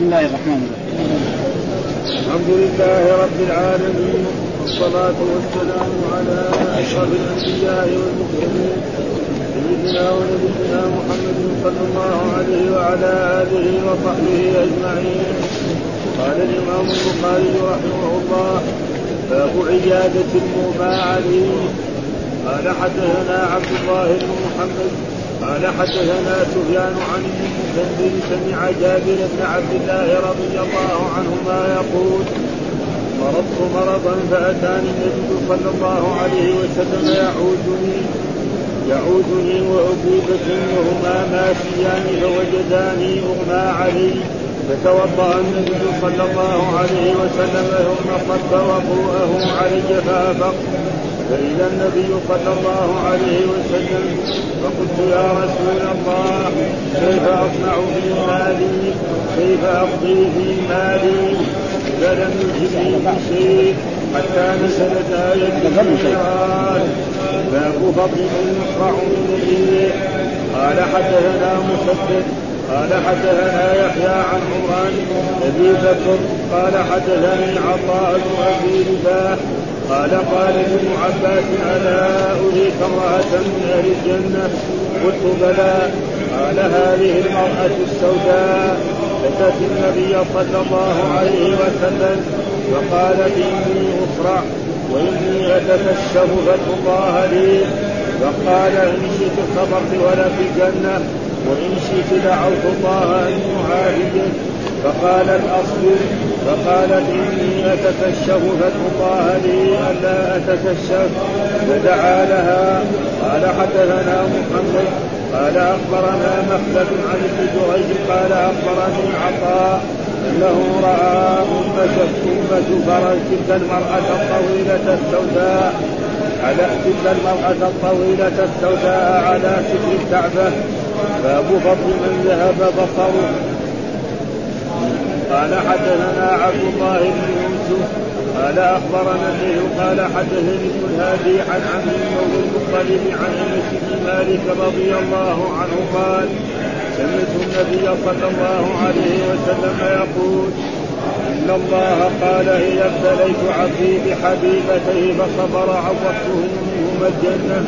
بسم الله الرحمن الرحيم. الحمد لله رب العالمين والصلاة والسلام على أشرف الأنبياء والمرسلين سيدنا ونبينا محمد صلى الله عليه وعلى آله وصحبه أجمعين. قال الإمام البخاري رحمه الله باب عيادة المغمى عليه قال حدثنا عبد الله بن محمد قال حدثنا سفيان عن المسلم سمع جابر بن عبد الله رضي الله عنهما يقول مرضت مرضا فأتاني النبي صلى الله عليه وسلم يعودني يعودني بكر وهما ماشيان فوجداني اغمى علي فتوضأ النبي صلى الله عليه وسلم ثم صب وضوءه علي فافقت فإذا النبي صلى الله عليه وسلم فقلت يا رسول الله كيف أصنع في مالي؟ كيف أقضي في مالي؟ فلم يجبني بشيء حتى نزلت آية الجيران باب فضل يشرع من الريح قال حدثنا مسدد قال حدثنا يحيى عن عمران أبي بكر قال حدثني عطاء بن أبي رباح قال قال ابن عباس ألا أريك امرأة من أهل الجنة؟ قلت بلى. قال هذه المرأة السوداء. أتت النبي صلى الله عليه وسلم فقالت إني أسرع وإني أتكشف فتح الله لي. فقال إن شئت صبرت ولك الجنة وإن شئت دعوت الله أن يعافيك فقالت اصبر فقالت إني اتكشف الله لي ألا اتكشف فدعا لها قال حدثنا محمد قال أخبرنا مخلد عن ابن جريج قال أخبرني عطاء أنه راى امه امه فرج تلك المرأة الطويلة السوداء على تلك المرأة الطويلة السوداء على ستر الكعبة. باب فضل من ذهب بصره. قال حدثنا عبد الله بن يوسف قال أخبرنا الليل قال حدثني ابن الهادي عن عمرو بن المطلب عن أنس بن مالك رضي الله عنه قال سمعت النبي صلى الله عليه وسلم يقول إن الله قال إذا ابتليت عبدي بحبيبتيه فصبر عوضته منهما الجنة.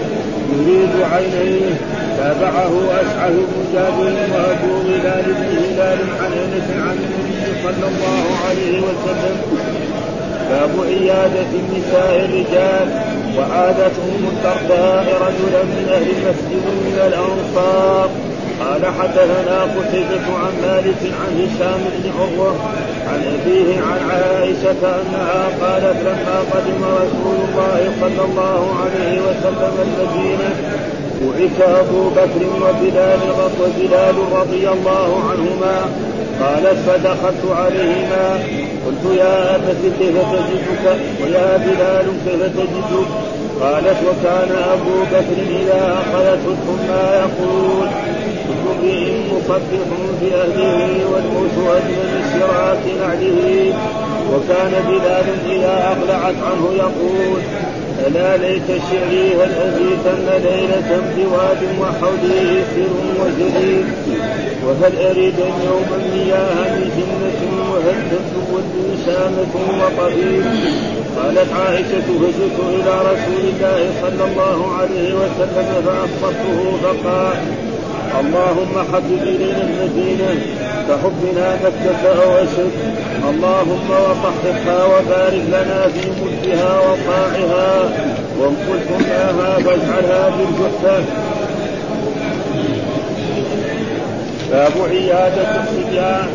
يريد عينيه تابعه أسعد بن جابر وأبو هلال بن هلال عن أنس عن النبي صلى الله عليه وسلم. باب عيادة النساء الرجال. وعادتهم الدرداء رجلا من أهل المسجد من الأنصار. قال حدثنا قتيبة عن مالك عن هشام بن عروة عن أبيه عن عائشة أنها قالت لما قدم رسول الله صلى الله عليه وسلم المدينة بعث أبو بكر وبلال وبلال رضي الله عنهما قالت فدخلت عليهما. قلت يا أبت كيف تجدك؟ ويا بلال كيف تجدك؟ قالت وكان أبو بكر إذا أخذته الحمى يقول امرئ مصبح بأهله والموت أجمل شراك نعله وكان بلال إذا أقلعت عنه يقول ألا ليت شعري هل أزيدن ليلة بواد وحولي سر وجليل. وهل أريد يوما مياها جنة وهل تبدو وسامة وطبيب قالت عائشة فجئت إلى رسول الله صلى الله عليه وسلم فأخبرته فقال اللهم حبب إلينا المدينة كحبنا مكة أو أشد اللهم وطهرها وبارك لنا في ملكها وطاعها. وانقل كناها فاجعلها بالجحفة باب عيادة الصبيان.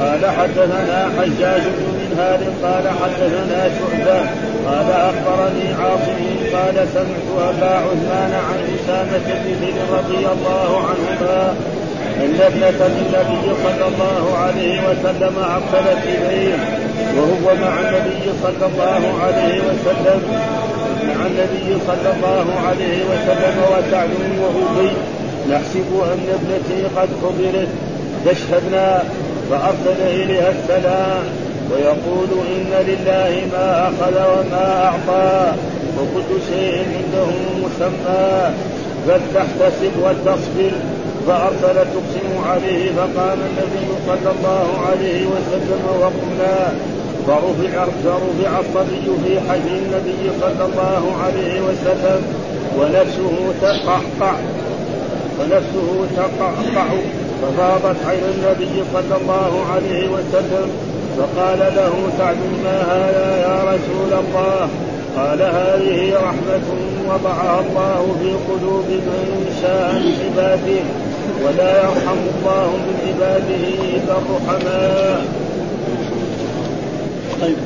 قال حدثنا حجاج بن منهار قال حدثنا شعبة. قال أخبرني عاصم قال سمعت أبا عثمان عن أسامة بن زيد رضي الله عنهما أن ابنة النبي صلى الله عليه وسلم عقلت إليه وهو مع النبي صلى الله عليه وسلم مع النبي صلى الله عليه وسلم وسعد وأبي نحسب أن ابنتي قد خبرت فاشهدنا فأرسل إليها السلام. ويقول إن لله ما أخذ وما أعطى وكل شيء عنده مسمى. فلتحتسب ولتصبر فأرسل تقسم عليه فقام النبي صلى الله عليه وسلم وقمنا فرفع فرفع الصبي في حجر النبي صلى الله عليه وسلم ونفسه تقعقع. ونفسه تقعقع. ففاضت عين النبي صلى الله عليه وسلم فقال له سعد ما هذا يا رسول الله؟ قال هذه رحمة وضعها الله في قلوب من شاء من عباده ولا يرحم الله من عباده إلا الرحماء. طيب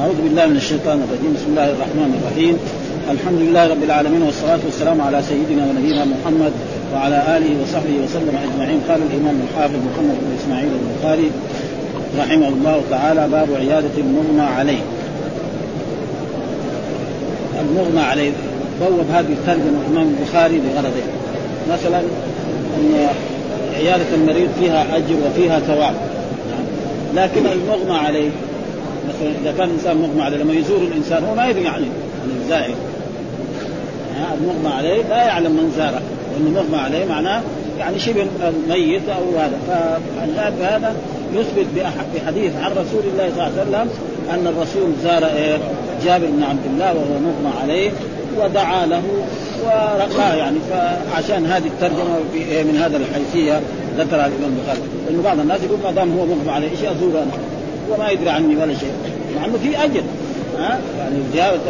أعوذ بالله من الشيطان الرجيم. بسم الله الرحمن الرحيم. الحمد لله رب العالمين والصلاة والسلام على سيدنا ونبينا محمد وعلى آله وصحبه وسلم أجمعين. قال الإمام الحافظ محمد بن إسماعيل البخاري رحمه الله تعالى باب عيادة المغمى عليه. المغمى عليه. بوب هذه الترجمة الإمام البخاري لغرضين مثلا أن عيادة المريض فيها أجر وفيها ثواب. لكن المغمى عليه مثلا إذا كان الإنسان مغمى عليه لما يزور الإنسان هو ما يدري يعني عن الزائر. المغمى عليه لا يعلم من زاره. لأنه مغمى عليه معناه يعني شبه الميت أو هذا. فهذا يثبت بحديث عن رسول الله صلى الله عليه وسلم أن الرسول زار إيه جابر بن عبد الله وهو مغمى عليه ودعا له ورقاه يعني فعشان هذه الترجمة إيه من هذا الحيثية ذكرها الإمام البخاري. لأنه بعض الناس يقول ما دام هو مغمى عليه إيش ازور أنا؟ وما يدري عني ولا شيء. مع إنه في أجر. ها؟ يعني زيارة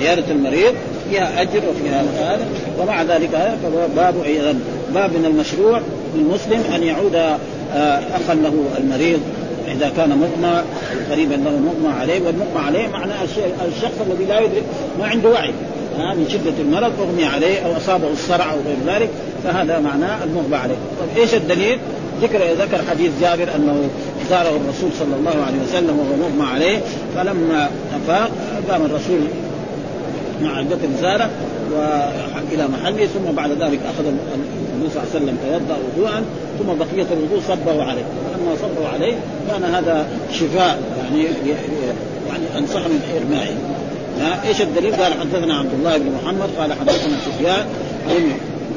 زيارة المريض فيها أجر وفيها هذا ومع ذلك باب باب من المشروع للمسلم أن يعود آه، اخا له المريض إذا كان مغمى قريبا له مغمى عليه والمغمى عليه معناه الشخص الذي لا يدرك ما عنده وعي. من شدة المرض أغمي عليه أو أصابه الصرع أو غير ذلك فهذا معناه المغمى عليه. طيب إيش الدليل؟ ذكر ذكر حديث جابر أنه زاره الرسول صلى الله عليه وسلم وهو مغمى عليه فلما أفاق قام الرسول مع عدة زارة والى محله ثم بعد ذلك أخذ النبي صلى الله عليه وسلم توضا وضوءا ثم بقية الوضوء صبه عليه. فلما صبه عليه كان هذا شفاء يعني يعني انصح من إرمائه. إيش الدليل؟ قال حدثنا عبد الله بن محمد قال حدثنا سفيان عن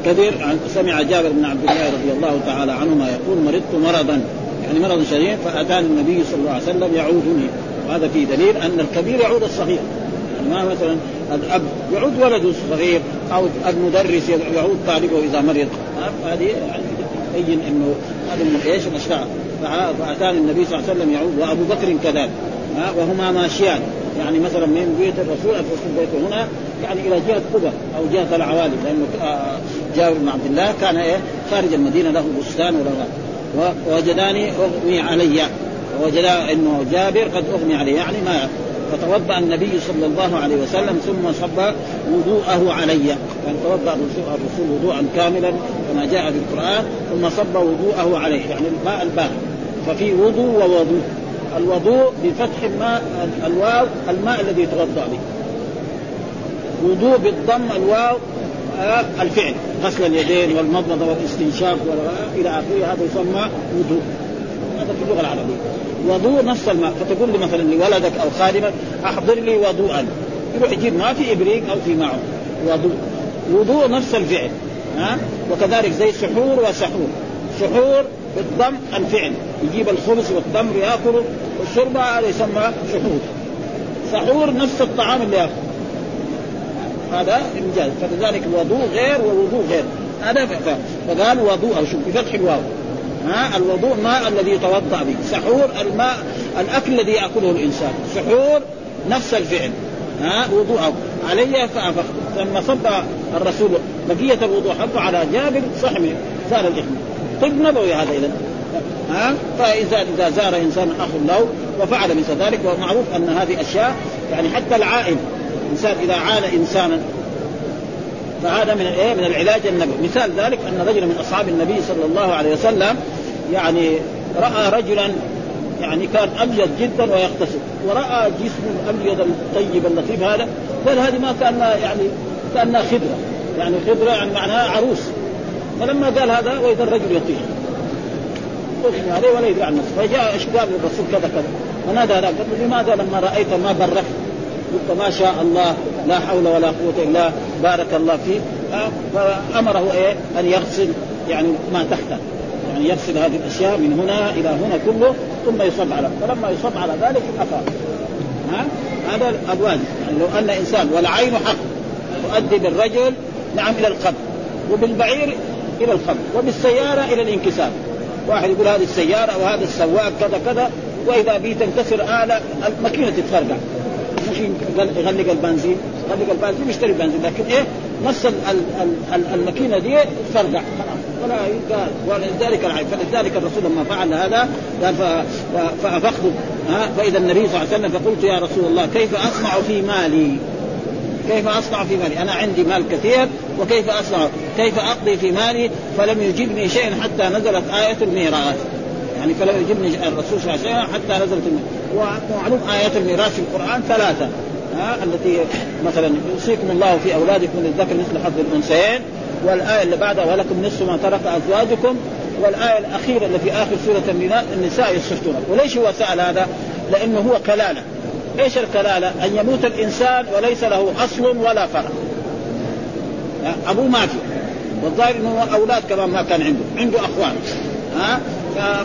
كثير عن سمع جابر بن عبد الله رضي الله تعالى عنهما يقول مرضت مرضا. يعني مرض شديد فأتاني النبي صلى الله عليه وسلم يعودني. وهذا فيه دليل أن الكبير يعود الصغير. ما مثلا الأب يعود ولده الصغير أو المدرس يعود طالبه إذا مرض. هذه يعني إنه هذا من إيش الأشياء؟ فأتاني النبي صلى الله عليه وسلم يعود وأبو بكر كذلك. وهما ماشيان. يعني مثلا من بيت الرسول الرسول بيته هنا يعني إلى جهة قبى أو جهة العوالي لأنه آه، جابر بن عبد الله كان إيه؟ خارج المدينة له بستان وله ووجداني أغمي علي. وجدا إنه جابر قد أغمي عليه يعني ما فتوضأ النبي صلى الله عليه وسلم ثم صب وضوءه علي. يعني توضأ الرسول وضوءا كاملا كما جاء في القرآن ثم صب وضوءه عليه يعني الماء البارد ففي وضوء ووضوء. الوضوء بفتح الماء الواو الماء الذي يتوضأ به. وضوء بالضم الواو آه، الفعل. غسل اليدين والمضمضة والاستنشاق إلى آخره. هذا يسمى وضوء. هذا في اللغة العربية. وضوء نص الماء فتقول مثلا لولدك أو خادمك أحضر لي وضوءا. يروح يجيب ما في إبريق أو في معه وضوء. وضوء نفس الفعل ها؟ وكذلك زي سحور وسحور. سحور بالضم الفعل. يجيب الخبز والتمر يأكله والشرب هذا يسمى سحور. سحور نفس الطعام اللي يأكله. هذا إنجاز. فلذلك الوضوء غير ووضوء غير. هذا فقال وضوء أو شوف بفتح الواو. ها؟ الوضوء ماء الذي يتوضأ به. سحور الماء الأكل الذي يأكله الإنسان. سحور نفس الفعل. ها؟ وضوءه. علي فافقت لما صب الرسول. بقية الوضوء حقه على جابر صحمه زال الاثم طب نبوي هذا اذا ها؟ فإذا إذا زار إنسان أخ له وفعل مثل ذلك ومعروف أن هذه أشياء يعني حتى العائل إنسان إذا عال إنسانا فهذا من إيه من العلاج النبوي. مثال ذلك أن رجلا من أصحاب النبي صلى الله عليه وسلم يعني رأى رجلا يعني كان أبيض جدا ويغتسل ورأى جسمه الأبيض الطيب اللطيف هذا قال هذه ما كان يعني كأنها خضرة يعني خضرة يعني معناها عروس. فلما قال هذا وإذا الرجل اغمي عليه ولا يدري عن نفسه فجاء إيش قال؟ للرسول كذا كذا. فنادى هذا قال لماذا لما رأيت ما بركت قلت ما شاء الله لا حول ولا قوة إلا بارك الله فيه فأمره إيه؟ أن يغسل يعني ما تحته. يعني يغسل هذه الأشياء من هنا إلى هنا كله ثم يصب على فلما يصب على ذلك أفاق. ها؟ هذا الواجب يعني لو أن إنسان والعين حق تؤدي بالرجل نعم إلى القبر وبالبعير إلى القبر وبالسيارة إلى الانكسار. واحد يقول هذه السيارة وهذا السواق كذا كذا وإذا بي تنكسر اله الماكينة تتفرقع. مش يغلق البنزين يغلق البنزين يشتري بنزين لكن إيه نص الماكينة دي تفرقع خلاص ولا يبقى ولذلك العيب فلذلك الرسول لما فعل هذا قال فافخذ فإذا النبي صلى الله عليه وسلم فقلت يا رسول الله كيف أصنع في مالي كيف أصنع في مالي؟ أنا عندي مال كثير وكيف أصنع؟ كيف أقضي في مالي؟ فلم يجبني شيء حتى نزلت آية الميراث. يعني فلم يجبني الرسول صلى الله عليه وسلم حتى نزلت. ومعلوم آيات الميراث في القرآن ثلاثة. ها التي مثلا يوصيكم الله في أولادكم للذكر مثل حظ الأنثيين والآية اللي بعدها ولكم نصف ما ترك أزواجكم والآية الأخيرة اللي في آخر سورة النساء يستفتون وليش هو سأل هذا؟ لأنه هو كلالة إيش الكلالة؟ أن يموت الإنسان وليس له أصل ولا فرع. أبوه ما في والظاهر إنه أولاد كمان ما كان عنده، عنده أخوان. ها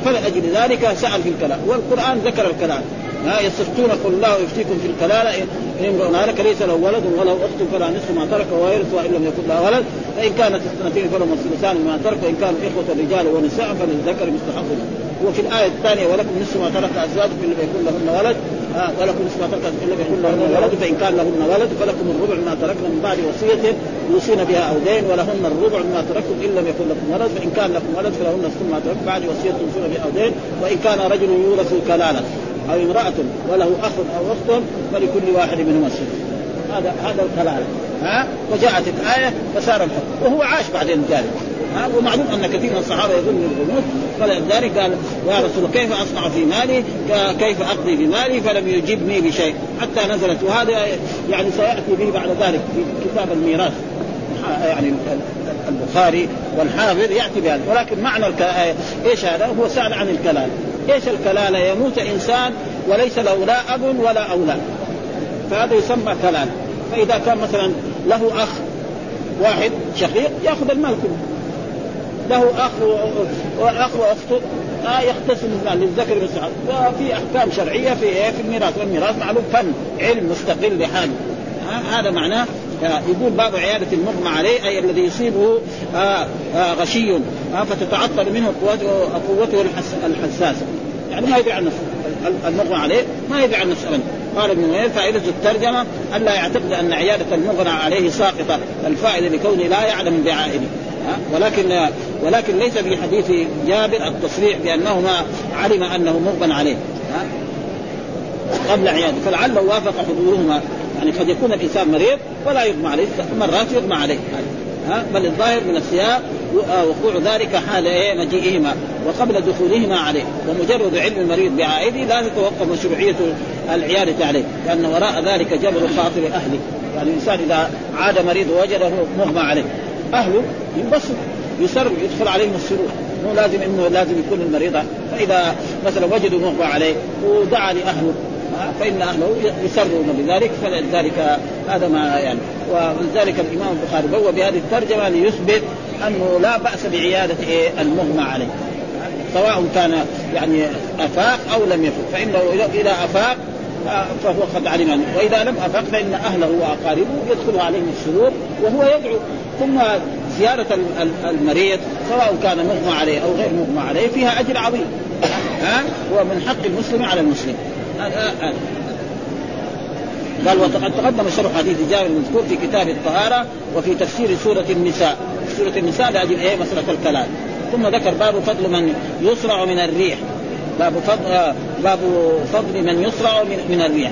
فلأجل ذلك سأل في الكلام، والقرآن ذكر الكلام، ها يستفتون قل الله يفتيكم في الكلاله ان امرؤ هلك ليس له ولد وله أخت فلا نصف ما ترك ويرث وإن لم يكن له ولد فإن كانت اثنتين فلهما الثلثان مما ترك وإن كانوا إخوة رجال ونساء فللذكر حظ وفي الآية الثانية ولكم نصف ما ترك أزواجكم ان لم يكن لهن ولد. ولكم نصف ما ترك ان لم يكن لهن ولد فإن كان لهن ولد فلكم الربع ما تركنا من بعد وصية يوصين بها أو دين ولهن الربع مما تركتم إن لم يكن لكم ولد فإن كان لكم ولد فلهن نصف ما تركتم بعد وصية توصون بها أو دين وإن كان رجل يورث كلاله أو امرأة وله أخ أو أخت فلكل واحد منهما السدس هذا هذا الكلام. ها؟ وجاءت الآية فصار الحكم. وهو عاش بعدين ذلك. ومعلوم أن كثير من الصحابة يظن الغموض. فلذلك قال يا رسول الله كيف أصنع في مالي؟ كيف أقضي بمالي فلم يجبني بشيء. حتى نزلت. وهذا يعني سيأتي به بعد ذلك في كتاب الميراث. يعني البخاري والحافظ يأتي بهذا. ولكن معنى إيش هذا؟ هو سأل عن الكلام إيش الكلالة؟ يموت إنسان وليس له لا أب ولا أولاد. فهذا يسمى كلالة. فإذا كان مثلا له أخ واحد شقيق يأخذ المال كله. له أخ وأخ واخته آه يقتسم للذكر مثل وفي أحكام شرعية في إيه؟ في الميراث. والميراث معلوم فن علم مستقل لحاله آه هذا معناه يقول باب عيادة المغمى عليه أي الذي يصيبه آه آه غشي آه فتتعطل منه قوته قوته الحساسة يعني ما يدري عن نفسه المغمى عليه ما يدري عن نفسه أبدا. قال ابن نوير فائدة الترجمة ألا يعتقد أن عيادة المغنى عليه ساقطة الفائدة لكونه لا يعلم بعائله ولكن ولكن ليس في حديث جابر التصريح بأنه ما علم أنه مغمى عليه قبل عيادة فلعله وافق حضورهما. يعني قد يكون الإنسان مريض ولا يغمى عليه مرات يغمى عليه ها؟ بل الظاهر من السياق وقوع ذلك حال إيه؟ مجيئهما وقبل دخولهما عليه. ومجرد علم المريض بعائده لا تتوقف مشروعية العيادة عليه لأن وراء ذلك جبر خاطر أهله. يعني الإنسان إذا عاد مريض ووجده مغمى عليه. أهله ينبسط يسر يدخل عليهم السرور. مو لازم إنه لازم يكون المريض فإذا مثلا وجدوا مغمى عليه ودعا لأهله فإن أهله يسرون بذلك فلذلك هذا ما يعني. ولذلك الإمام البخاري بوى بهذه الترجمة ليثبت أنه لا بأس بعيادة إيه؟ المغمى عليه. سواء كان يعني أفاق أو لم يفق. فإنه إذا أفاق فهو قد علم. وإذا لم أفق فإن أهله وأقاربه يدخل عليهم السرور وهو يدعو. ثم زيارة المريض سواء كان مغمى عليه أو غير مغمى عليه فيها أجر عظيم. ها؟ هو من حق المسلم على المسلم. قال وقد تقدم شرح حديث جابر المذكور في كتاب الطهارة وفي تفسير سورة النساء. سورة النساء لأجل إيه؟ مسألة الكلام. ثم ذكر باب فضل من يسرع من الريح. باب فضل باب فضل من يسرع من, من الريح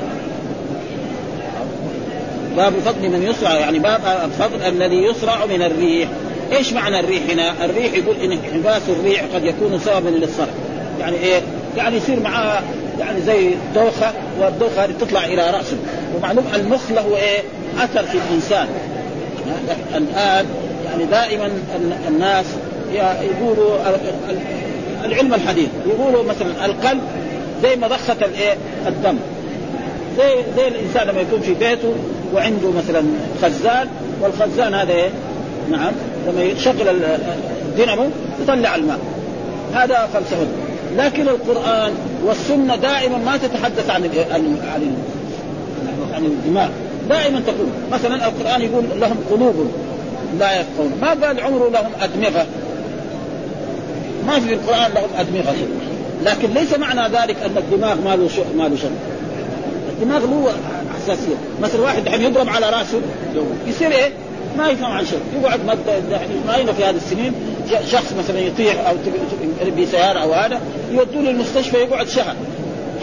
باب فضل من يسرع يعني باب فضل الذي يسرع من الريح إيش معنى الريح هنا؟ الريح يقول إن انحباس الريح قد يكون سببا للصرع يعني إيه؟ يعني يصير معاه يعني زي دوخة والدوخة هذه تطلع إلى رأسه ومعلوم المخ له إيه؟ أثر في الإنسان الآن يعني دائما الناس يقولوا العلم الحديث. يقولوا مثلا القلب زي مضخة الإيه؟ الدم. زي زي الإنسان لما يكون في بيته وعنده مثلا خزان والخزان هذا إيه؟ نعم لما يشغل الدينامو يطلع الماء. هذا فلسفه لكن القرآن والسنة دائما ما تتحدث عن عن عن الدماغ دائما تقول مثلا القرآن يقول لهم قلوب لا يفقهون. ما قال عمره لهم أدمغة. ما في القرآن لهم أدمغة. لكن ليس معنى ذلك أن الدماغ ما له ما له شغل الدماغ له حساسيه مثلا واحد الحين يضرب على رأسه يصير إيه؟ ما يفهم عن شيء. يقعد يعني في هذه السنين. شخص مثلا يطيح أو بسياره أو هذا يودوه للمستشفى يقعد شهر.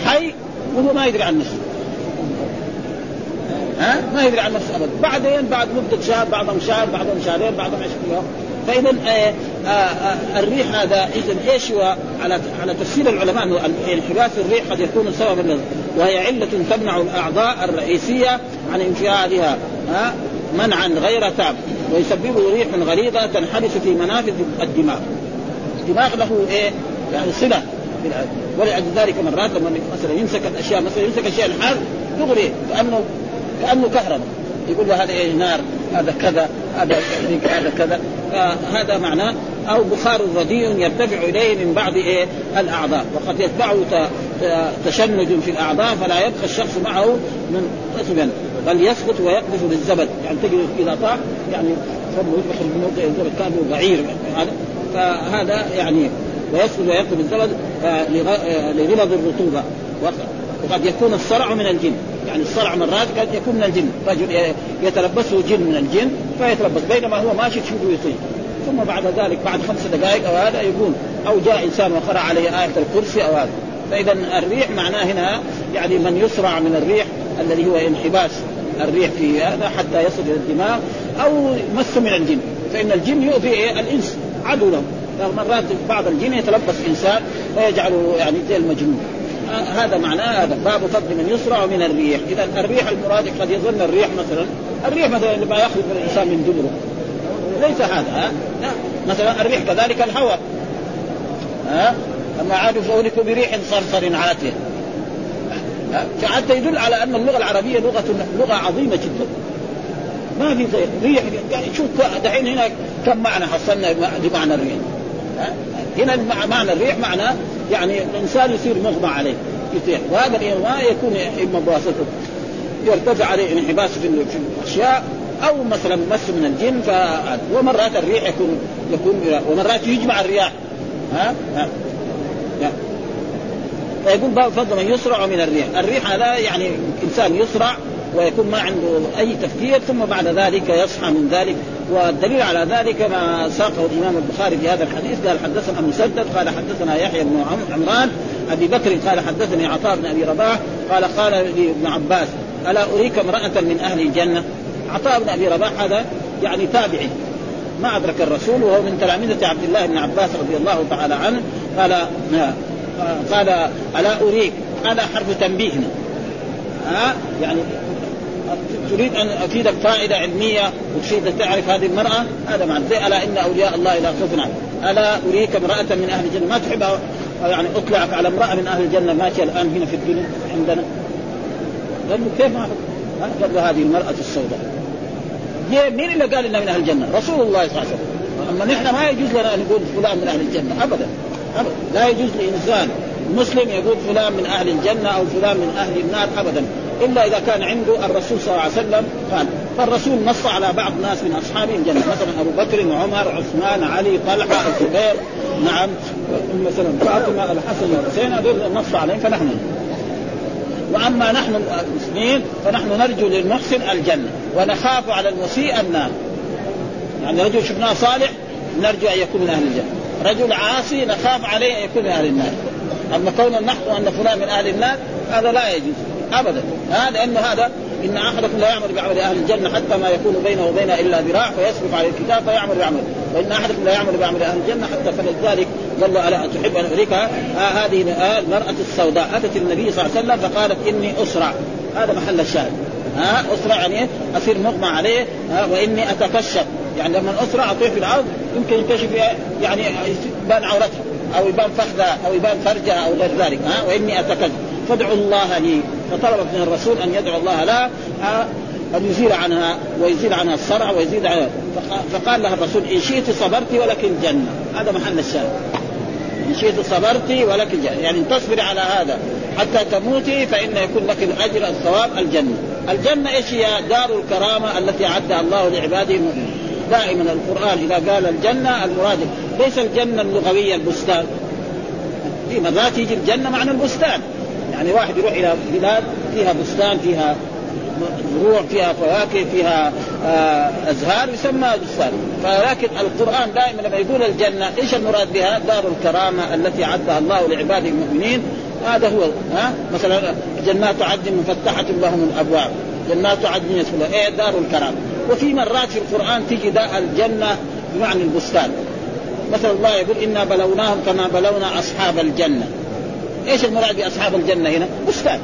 حي وهو ما يدري عن نفسه. ها؟ ما يدري عن نفسه ابدا. بعدين بعد مدة شهر بعضهم شهر بعضهم شهرين بعضهم 20 يوم فاذا آه الريح هذا اذا إيش هو؟ على على تفسير العلماء أنه انحباس الريح قد يكون سببا وهي علة تمنع الأعضاء الرئيسية عن انفعالها ها منعا غير تام ويسببه ريح غليظة تنحبس في منافذ الدماغ. الدماغ له إيه؟ يعني صلة. ولأجل ذلك مرات لما مثلا يمسك الأشياء مثلا يمسك الشيء الحار يغري كانه كانه كهرباء. يقول له هذا إيه؟ نار هذا كذا هذا هذا كذا. فهذا معناه أو بخار رديء يرتفع إليه من بعض إيه؟ الأعضاء. وقد يتبعه تشنج في الأعضاء فلا يبقى الشخص معه من منتسبا بل يسقط ويقذف بالزبد. يعني تجد إذا طاح يعني فمه يدخل بموضع الزبد كأنه بعير. هذا فهذا يعني ويسقط ويقذف بالزبد لغلظ الرطوبة. وقد يكون الصرع من الجن. يعني الصرع مرات قد يكون من الجن. رجل يتلبسه جن من الجن فيتلبس. بينما هو ماشي تشوفه يطير ثم بعد ذلك بعد خمس دقائق أو هذا يقول أو جاء إنسان وقرأ عليه آية الكرسي أو هذا. فإذا الريح معناه هنا يعني من يسرع من الريح الذي هو انحباس الريح في هذا حتى يصل إلى الدماغ أو مس من الجن. فإن الجن يؤذي إيه؟ الإنس عدو له مرات بعض الجن يتلبس إنسان ويجعله يعني زي المجنون. هذا معناه هذا. باب فضل من يسرع من الريح. إذا الريح المراد قد يظن الريح مثلا الريح مثلا لما يخرج من الإنسان من دبره ليس هذا ها؟ لا مثلا الريح كذلك الهواء ها؟ أما عادوا فاهلكوا بريح صرصر عاتيه فحتى يدل على أن اللغة العربية لغة لغة عظيمة جدا. ما في زي ريح يعني شوف دحين هنا كم معنى حصلنا بمعنى الريح هنا معنى الريح معنى يعني الإنسان يصير مغمى عليه يطيح. وهذا ما يكون إما بواسطة يرتفع عليه انحباس في الأشياء أو مثلا مس من الجن ف... ومرات الريح يكون يكون ومرات يجمع الرياح. ها, ها. ها. فيقول باب فضل من يسرع من الريح، الريح هذا يعني إنسان يسرع ويكون ما عنده أي تفكير ثم بعد ذلك يصحى من ذلك. والدليل على ذلك ما ساقه الإمام البخاري في هذا الحديث. قال حدثنا مسدد قال حدثنا يحيى بن عمران أبي بكر قال حدثني عطاء بن أبي رباح قال قال لابن عباس ألا أريك امرأة من أهل الجنة؟ عطاء بن أبي رباح هذا يعني تابعي. ما أدرك الرسول وهو من تلامذة عبد الله بن عباس رضي الله تعالى عنه. قال قال ألا أريك؟ هذا حرف تنبيه. ها يعني تريد أن افيدك فائده علمية وتريد تعرف هذه المرأة؟ هذا معنى. زي ألا إن أولياء الله لا خوف ألا أريك امرأة من أهل الجنة؟ ما تحب يعني أطلعك على امرأة من أهل الجنة؟ ماشيه الآن هنا في الدنيا عندنا. قال كيف ما هذه المرأة السوداء. مين اللي قال إنها من أهل الجنة؟ رسول الله صلى الله عليه وسلم. أما نحن ما يجوز لنا أن نقول فلان من أهل الجنة ابدا ابدا. لا يجوز لإنسان مسلم يقول فلان من أهل الجنة أو فلان من أهل النار ابدا. إلا إذا كان عنده الرسول صلى الله عليه وسلم قال. فالرسول نص على بعض ناس من أصحابه الجنة مثلا أبو بكر وعمر عثمان علي طلحة الزبير. نعم. مثلا فاطمة الحسن والحسين هذول نص عليهم فنحن. وأما نحن المسلمين فنحن نرجو للمحسن الجنة. ونخاف على المسيء النار يعني رجل شفناه صالح نرجو أن يكون من أهل الجنة. رجل عاصي نخاف عليه أن يكون من أهل النار. أما كون نحن أن فلان من أهل النار هذا لا يجوز. ابدا. هذا لأنه هذا إن احدكم لا يعمل بعمل أهل الجنة حتى ما يكون بينه وبينها إلا ذراع فيسبق عليه الكتاب فيعمل بعمل وإن احدكم لا يعمل بعمل أهل الجنة حتى فلذلك قال له ألا تحب أن اريك آه هذه آه المرأة السوداء أتت النبي صلى الله عليه وسلم فقالت إني أسرع. هذا محل الشاهد. ها اسرع يعني أصير مغمى عليه آه وإني اتكشف يعني لما اسرع أطيح في الأرض يمكن ينكشف يعني يبان عورتها أو يبان فخذها أو يبان فرجها أو غير ذلك ها وإني أتكلم. فادعوا الله لي. فطلبت من الرسول أن يدعو الله لها أن يزيل عنها ويزيل عنها الصرع ويزيد عنها. فقال لها الرسول إن شئت صبرت ولكن جنة. هذا محل الشاهد. إن شئت صبرت ولك الجنه يعني تصبري على هذا. حتى تموتي فإن يكون لك الأجر الثواب الجنة. الجنة إيش هي؟ دار الكرامة التي أعدها الله لعباده المؤمنين. دائما القرآن إذا قال الجنة المراد ليس الجنة اللغوية البستان. في مرات يجي الجنة معنى البستان. يعني واحد يروح إلى بلاد فيها بستان فيها زروع فيها فواكه فيها آه أزهار يسمى بستان. فلكن القرآن دائما لما يقول الجنة إيش المراد بها؟ دار الكرامة التي عدها الله لعباده المؤمنين. هذا هو ها؟ مثلا جنات عدن مفتحة لهم الأبواب. جنات عدن يدخلها إيه دار الكرامه وفي مرات في القرآن تجي الجنة بمعنى البستان. مثلا الله يقول إنا بلوناهم كما بلونا أصحاب الجنة. إيش المراد بأصحاب الجنة هنا؟ بستان.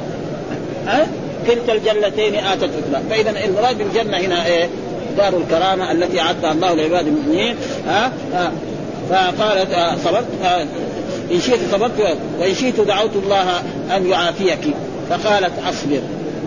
ها؟ كلتا الجنتين آتت اكلها فاذا المراد بالجنة هنا إيه؟ دار الكرامه التي أعدها الله لعباد المؤمنين. ها, ها؟ فقالت آه صبرت إن شئت صبرت وإن شئت دعوت الله أن يعافيك. فقالت أصبر.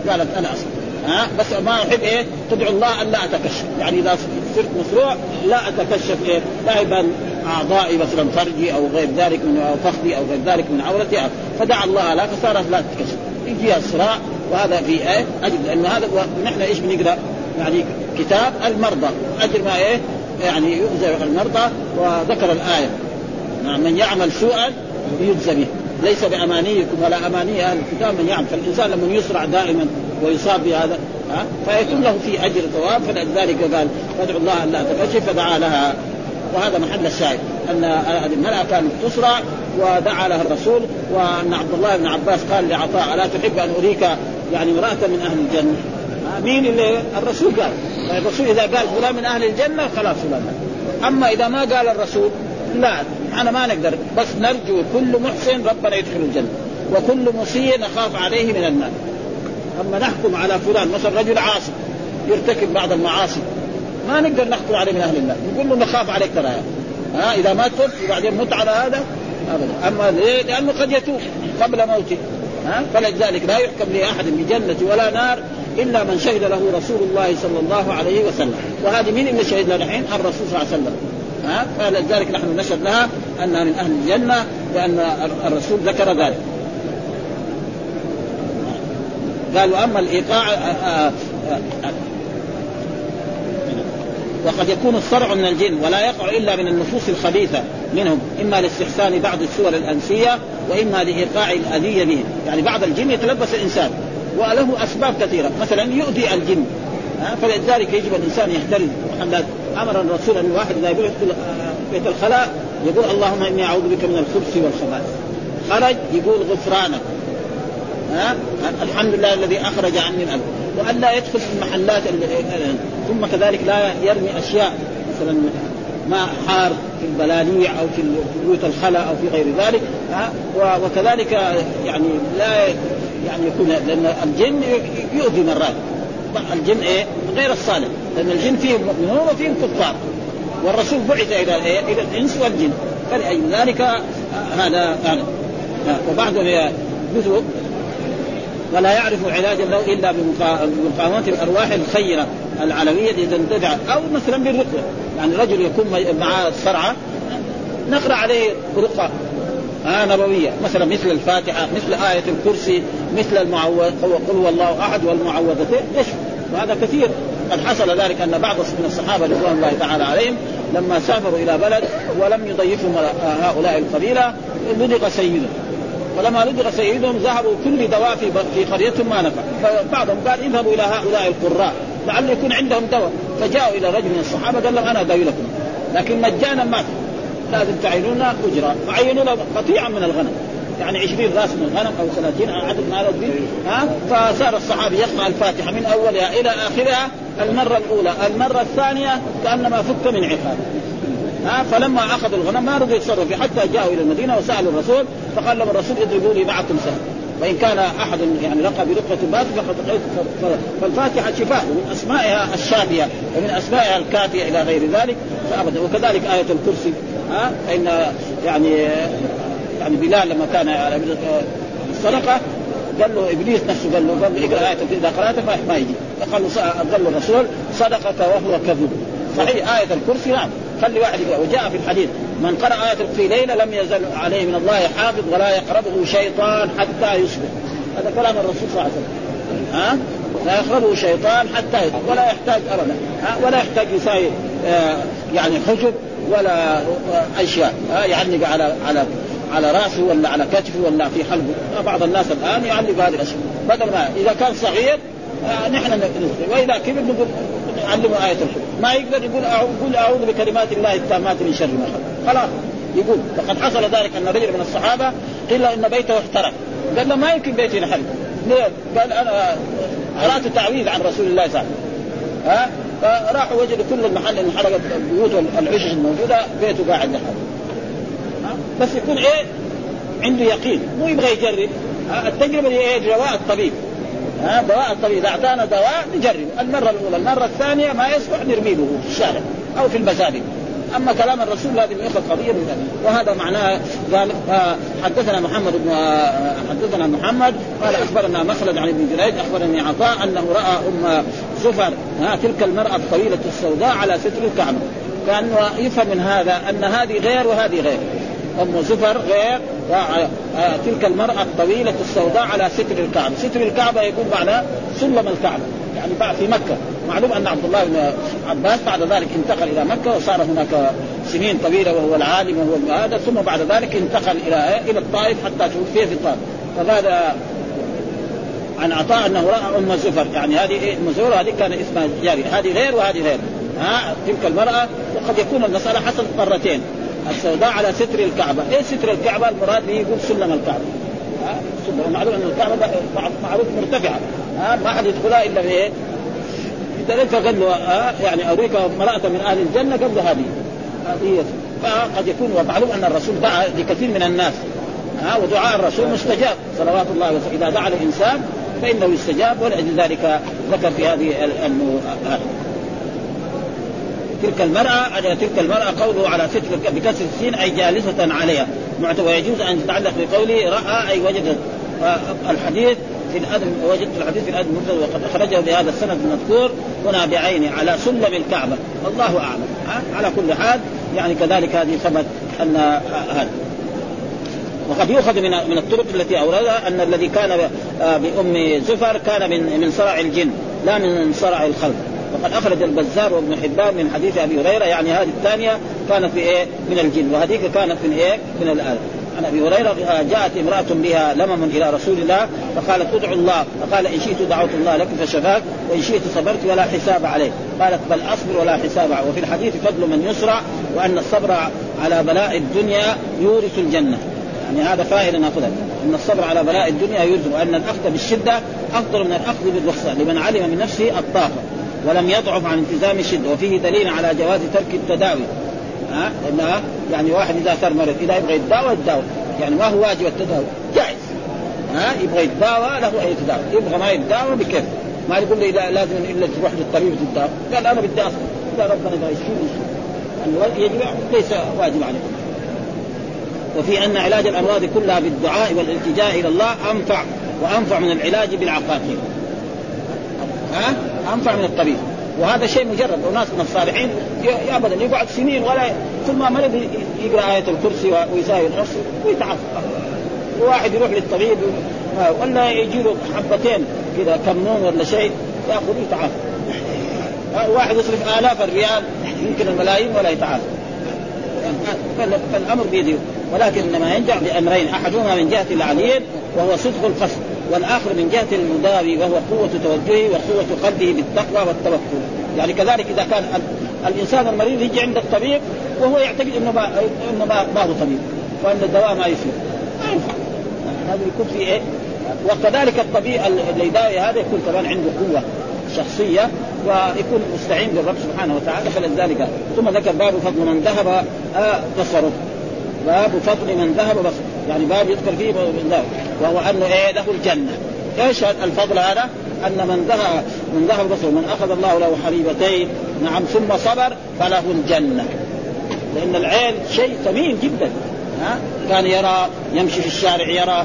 قالت أنا أصبر. ها؟ بس ما أحب إيه؟ تدعو الله أن لا أتكشف. يعني إذا صرت مصروع لا أتكشف إيه؟ لا يبان أعضائي مثلا فرجي أو غير ذلك من فخذي أو غير ذلك من عورتي. فدعا الله لها فصارت لا تتكشف. يجيها صراع وهذا في إيه؟ أجل. لأنه هذا ونحن إيش بنقرأ؟ يعني كتاب المرضى. أجل ما إيه؟ يعني يؤذى المرضى وذكر الآية. من يعمل سوءا يجزى به. ليس بأمانيكم ولا أماني أهل الكتاب من يعمل. فالإنسان لما يسرع دائما ويصاب بهذا ها فيكون له في أجر ثواب. فلذلك قال فادعوا الله أن لا تكشف فدعا لها. وهذا محل الشاهد أن المراه كانت تسرع ودعا لها الرسول. وأن عبد الله بن عباس قال لعطاء الا تحب أن أريك يعني امرأة من أهل الجنة. مين اللي الرسول قال؟ الرسول إذا قال فلان من أهل الجنة خلاص فلان. أما إذا ما قال الرسول لا إحنا ما نقدر. بس نرجو كل محسن ربنا يدخل الجنة وكل مسيء نخاف عليه من النار. أما نحكم على فلان مثلا رجل عاصي يرتكب بعض المعاصي ما نقدر نحكم عليه من أهل الله نقول له نخاف عليك ترى. ها إذا ما تب وبعدين مت على هذا ابدا. أما ليه؟ لأنه قد يتوب قبل موته. ها فلذلك لا يحكم لأحد بجنة ولا نار إلا من شهد له رسول الله صلى الله عليه وسلم. وهذه مين اللي شهد لنا الحين؟ الرسول صلى الله عليه وسلم. ها؟ فلذلك نحن نشهد لها أنها من أهل الجنة لأن الرسول ذكر ذلك. قال واما الإيقاع وقد يكون الصرع من الجن ولا يقع إلا من النفوس الخبيثة منهم إما لاستحسان بعض الصور الأنسية وإما لإيقاع الأذية بهم، يعني بعض الجن يتلبس الإنسان وله أسباب كثيرة، مثلا يؤذي الجن فلذلك يجب الإنسان يحترز أمر الرسول أن الواحد إذا يقول بيت الخلاء يقول اللهم إني أعوذ بك من الخبث والخبائث. خرج يقول غفرانك. ها؟ الحمد لله الذي أخرج عني الأب وأن لا يدخل في المحلات ثم كذلك لا يرمي أشياء مثلا ماء حار في البلاليع أو في بيوت الخلاء أو في غير ذلك. ها؟ وكذلك يعني لا يعني يكون لأن الجن يؤذي مرات. الجن إيه؟ غير الصالح. لأن الجن فيهم مؤمنون وفيهم كفار. والرسول بعث إلى إيه؟ إلى الإنس والجن. فلأي ذلك هذا يعني وبعضهم جزء ولا يعرف علاجا له إلا بمقاومة الأرواح الخيرة العلوية التي تنتفع أو مثلا بالرقيه يعني رجل يكون معاه الصرعه نقرأ عليه رقى آه نبوية. مثلا مثل الفاتحة مثل آية الكرسي مثل المعوذ قل هو الله أحد والمعوذتين. يشفى وهذا كثير. قد حصل ذلك أن بعض من الصحابة رضوان الله تعالى عليهم لما سافروا إلى بلد ولم يضيفهم هؤلاء القبيلة لدغ سيدهم. فلما لدغ سيدهم ذهبوا كل دواء في قريتهم ما نفع. فبعضهم قال اذهبوا إلى هؤلاء القراء لعل يكون عندهم دواء. فجاءوا إلى رجل من الصحابة قال لهم أنا أداوي لكم. لكن مجانا ما لازم تعينون أجرة. فعينوا له قطيعا من الغنم. يعني 20 راس من الغنم أو 30 عدد ما ها؟ فصار الصحابي يقرأ الفاتحة من أولها إلى آخرها المرة الأولى المرة الثانية كأنما فك من عقاب. ها؟ فلما أخذوا الغنم ما رضوا يتصرفوا حتى جاءوا إلى المدينة وسألوا الرسول فقال لهم الرسول اضربوا لي معكم سهم. وإن كان أحد يعني رقى برقه الباطل فقد فالفاتحة شفاء ومن أسمائها الشافيه ومن أسمائها الكافية إلى غير ذلك. فابدا. وكذلك آية الكرسي. ها؟ فان يعني يعني بلال لما كان الصدقه قال له إبليس نفسه قال له قال له اقرأ آية إذا قراتها ما يجي. فقال له قال له الرسول صدقك وهو كذوب صحيح آية الكرسي نعم. خلي واحد يقرأ. وجاء في الحديث من قرأ آية في ليلة لم يزل عليه من الله حافظ ولا يقربه شيطان حتى يصبح. هذا كلام الرسول صلى الله عليه وسلم. ها؟ لا يقربه شيطان حتى يصبح. ولا يحتاج ابدا. ولا يحتاج يساوي آه، يعني حجب. ولا أشياء. يعلق على على على رأسه ولا على كتفه ولا في حلبه بعض الناس الآن يعلق هذه الأشياء. بدل ما إذا كان صغير آه نحن نقول وإذا كبر نقول نعلمه آية الحب ما يقدر يقول أقول أعوذ بكلمات الله التامات من شر ما خلق. خلاص يقول. فقد حصل ذلك أن رجل من الصحابة قيل إن بيته احترق. قال له ما يمكن بيتي ينحرق. ليه؟ قال أنا قرأت تعويذ عن رسول الله صلى الله عليه وسلم. ها؟ فراحوا وجدوا كل المحل انحرقت البيوت والعشش الموجودة بيته قاعد يحرق. بس يكون إيه؟ عنده يقين. مو يبغى يجرب. التجربة دي إيه؟ دواء الطبيب. ها؟ دواء الطبيب. إذا أعطانا دواء نجرب. المرة الأولى المرة الثانية ما يصلح نرميه في الشارع أو في المساجد. أما كلام الرسول لازم ياخذ قضية من وهذا معناه قال حدثنا محمد بن حدثنا محمد قال أخبرنا مخلد عن ابن جريج أخبرني عطاء أنه رأى أم زفر ها تلك المرأة الطويلة السوداء على ستر الكعبة. كان يفهم من هذا أن هذه غير وهذه غير. أم زفر غير تلك المرأة الطويلة السوداء على ستر الكعبة، ستر الكعبة يكون معناه سلم الكعبة يعني في مكة، معلوم أن عبد الله بن عباس بعد ذلك انتقل إلى مكة وصار هناك سنين طويلة وهو العالم وهو هذا ثم بعد ذلك انتقل إلى إلى الطائف حتى توفي في الطائف، فهذا عن عطاء أنه رأى أم زفر؟ يعني هذه إيه أم زفر هذه كان اسمها جارية. هذه غير وهذه غير. ها تلك المرأة وقد يكون المساله حصلت مرتين. السوداء على ستر الكعبة، إيه ستر الكعبة؟ المراد به يقول سلم الكعبة. معلوم أن الكعبة معروف مرتفعة. ها ما حد يدخلها إلا؟ بدليل فقال له ها يعني أريك امرأة من أهل الجنة؟ له هذه هذه فقد يكون ومعلوم أن الرسول دعا لكثير من الناس ها ودعاء الرسول مستجاب. صلوات الله وسلم إذا دعا الإنسان فإنه يستجاب ولأجل ذلك ذكر في هذه انه تلك المرأة تلك المرأة قوله على ستر بكسر السين أي جالسة عليها. ويجوز أن تتعلق بقوله رأى أي وجد. الحديث في الأدب وجدت الحديث في الأدب المفرد وقد أخرجه بهذا السند المذكور هنا بعينه على سلم الكعبة. الله أعلم. على كل حال يعني كذلك هذه ثبت أن هذا. وقد يؤخذ من من الطرق التي أوردها أن الذي كان بأم زفر كان من من صرع الجن لا من صرع الخلق. وقد أخرج البزار وابن حبان من حديث أبي هريرة يعني هذه الثانية كانت في إيه؟ من الجن. وهذيك كانت من إيه؟ من الآل عن أبي هريرة جاءت امرأة بها لمم إلى رسول الله فقالت ادعو الله فقال إن شئت دعوت الله لك فشفاك وإن شئت صبرت ولا حساب عليه قالت بل أصبر ولا حساب عليه وفي الحديث فضل من يسرع وأن الصبر على بلاء الدنيا يورث الجنة. يعني هذا فائده ناخذها إن الصبر على بلاء الدنيا يورث وأن الأخذ بالشدة أفضل من الأخذ بالرخصة. لمن علم من نفسه الطاقة ولم يضعف عن التزام الشدة. وفيه دليل على جواز ترك التداوي. ها؟ انها يعني واحد إذا صار مريض إذا يبغى يتداوى يتداوى. يعني ما هو واجب التداوي. جائز. ها؟ يبغى يتداوى له ان يتداوى. يبغى ما يتداوى بكيف؟ ما يقول لي اذا لازم إلا تروح للطبيب تتداوى قال أنا بدي اصبر اذا ربنا يبغى يشفيني يشفيني يجب ليس واجب عليه وفي أن علاج الأمراض كلها بالدعاء والالتجاء إلى الله انفع وأنفع من العلاج بالعقاقير. ها؟ أنفع من الطبيب. وهذا شيء مجرد. وناس من الصالحين ابدا يقعد سنين ولا ثم مرض يقرأ آية الكرسي ويساوي نفسه ويتعافى وواحد يروح للطبيب ولا يجي له حبتين كذا كمون ولا شيء يأخذ يتعافى واحد يصرف آلاف الريال يمكن الملايين ولا يتعافى فالأمر بيده. ولكن إنما ينجح بأمرين أحدهما من جهة العليل وهو صدق القصد. والآخر من جهة المداوي وهو قوة توجهه وقوة قلبه بالتقوى والتوكل. يعني كذلك إذا كان الإنسان المريض يجي عند الطبيب وهو يعتقد إنه ما إنه ما, ما هو طبيب وأن الدواء ما يفيد. ما ينفع هذا يكون في إيه؟ وكذلك الطبيب اللي يداوي هذا يكون كمان عنده قوة شخصية ويكون مستعين بالرب سبحانه وتعالى فلذلك ثم ذكر باب فضل من ذهب بصره باب فضل من ذهب بصره يعني باب يذكر فيه وهو أنه إيه له الجنة. إيش الفضل هذا؟ أن من ذهب من ذهب بصره من أخذ الله له حبيبتين نعم ثم صبر فله الجنة. لأن العين شيء ثمين جدا. ها؟ كان يرى يمشي في الشارع يرى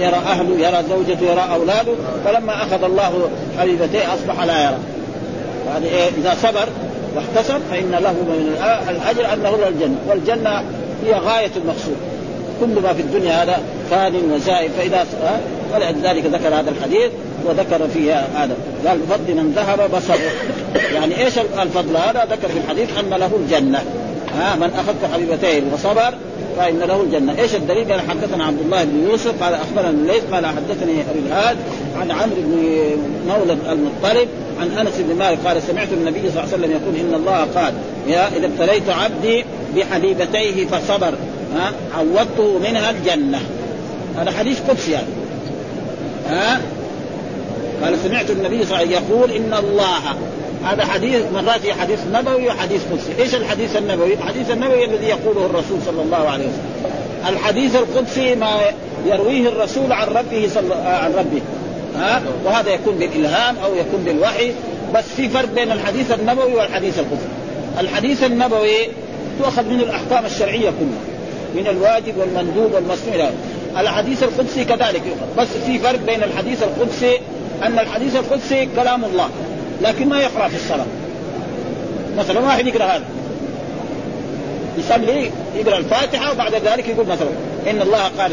يرى أهله يرى زوجته يرى أولاده فلما أخذ الله حبيبتيه أصبح لا يرى. هذا إيه إذا صبر واحتسب فإن له من الأجر أنه له الجنة. والجنة هي غاية المقصود. كل ما في الدنيا هذا فان وزائف فإذا ولذلك ذكر هذا الحديث وذكر فيه هذا. قال بفضل من ذهب بصره. يعني إيش الفضل هذا؟ ذكر في الحديث أن له الجنة. ها؟ من أخذت حبيبتين وصبر فإن له الجنة، إيش الدليل؟ قال حدثنا عبد الله بن يوسف قال أخبرنا الليث قال حدثني أبي الهاد عن عمرو بن مولى المطلب عن أنس بن مالك قال سمعت النبي صلى الله عليه وسلم يقول إن الله قال يا إذا ابتليت عبدي بحبيبتيه فصبر. ها عوضته منها الجنة هذا حديث قدسي يعني ها قال سمعت النبي صلى الله عليه وسلم يقول إن الله هذا حديث مرات حديث نبوي وحديث قدسي، إيش الحديث النبوي؟ الحديث النبوي الذي يقوله الرسول صلى الله عليه وسلم. الحديث القدسي ما يرويه الرسول عن ربه صلى عن ربه. ها؟ وهذا يكون بالإلهام أو يكون بالوحي، بس في فرق بين الحديث النبوي والحديث القدسي. الحديث النبوي تؤخذ منه الأحكام الشرعية كلها. من الواجب والمندوب والمسنون الحديث القدسي كذلك بس في فرق بين الحديث القدسي أن الحديث القدسي كلام الله لكن ما يقرأ في الصلاة. مثلا واحد يقرأ هذا. يصلي يقرأ الفاتحة وبعد ذلك يقول مثلا إن الله قال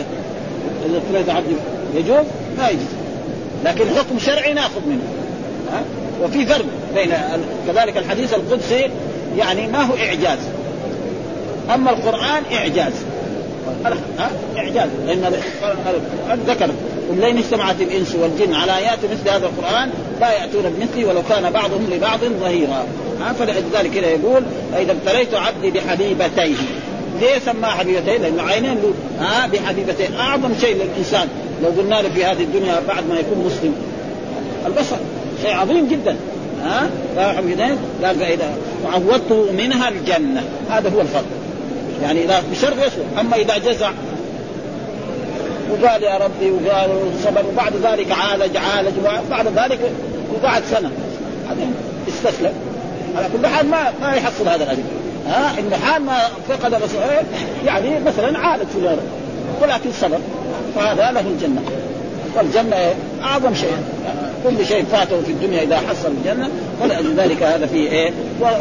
إذا ابتليت عبدي يجوز؟ ما يجوز. لكن حكم شرعي نأخذ منه. ها؟ وفي فرق بين كذلك الحديث القدسي يعني ما هو إعجاز. أما القرآن إعجاز. إعجاز لأن القرآن ذكر. قل لئن اجتمعت الإنس والجن على آيات مثل هذا القرآن لا يأتون بمثله ولو كان بعضهم لبعض ظهيرا. فلذلك كذا يقول اذا ابتليت عبدي بحبيبتيه. ليه سماه حبيبتين؟ لأنه عينين له. ها بحبيبتين أعظم شيء للإنسان. لو قلنا له في هذه الدنيا بعد ما يكون مسلم. البصر شيء عظيم جدا. ها حبيبتين قال فاذا وعوضته منها الجنة. هذا هو الفضل يعني إذا بشر يسوى أما إذا جزع. وقال يا ربي وقال صبر وبعد ذلك عالج عالج. بعد ذلك وقعد سنة. بعدين استسلم. على كل حال ما ما يحصل هذا الأجر. ها؟ انه حال ما فقد يعني مثلا عالج في ولكن صبر. فهذا له الجنة. والجنة أعظم شيء. كل شيء فاته في الدنيا إذا حصل الجنة ولذلك هذا فيه إيه؟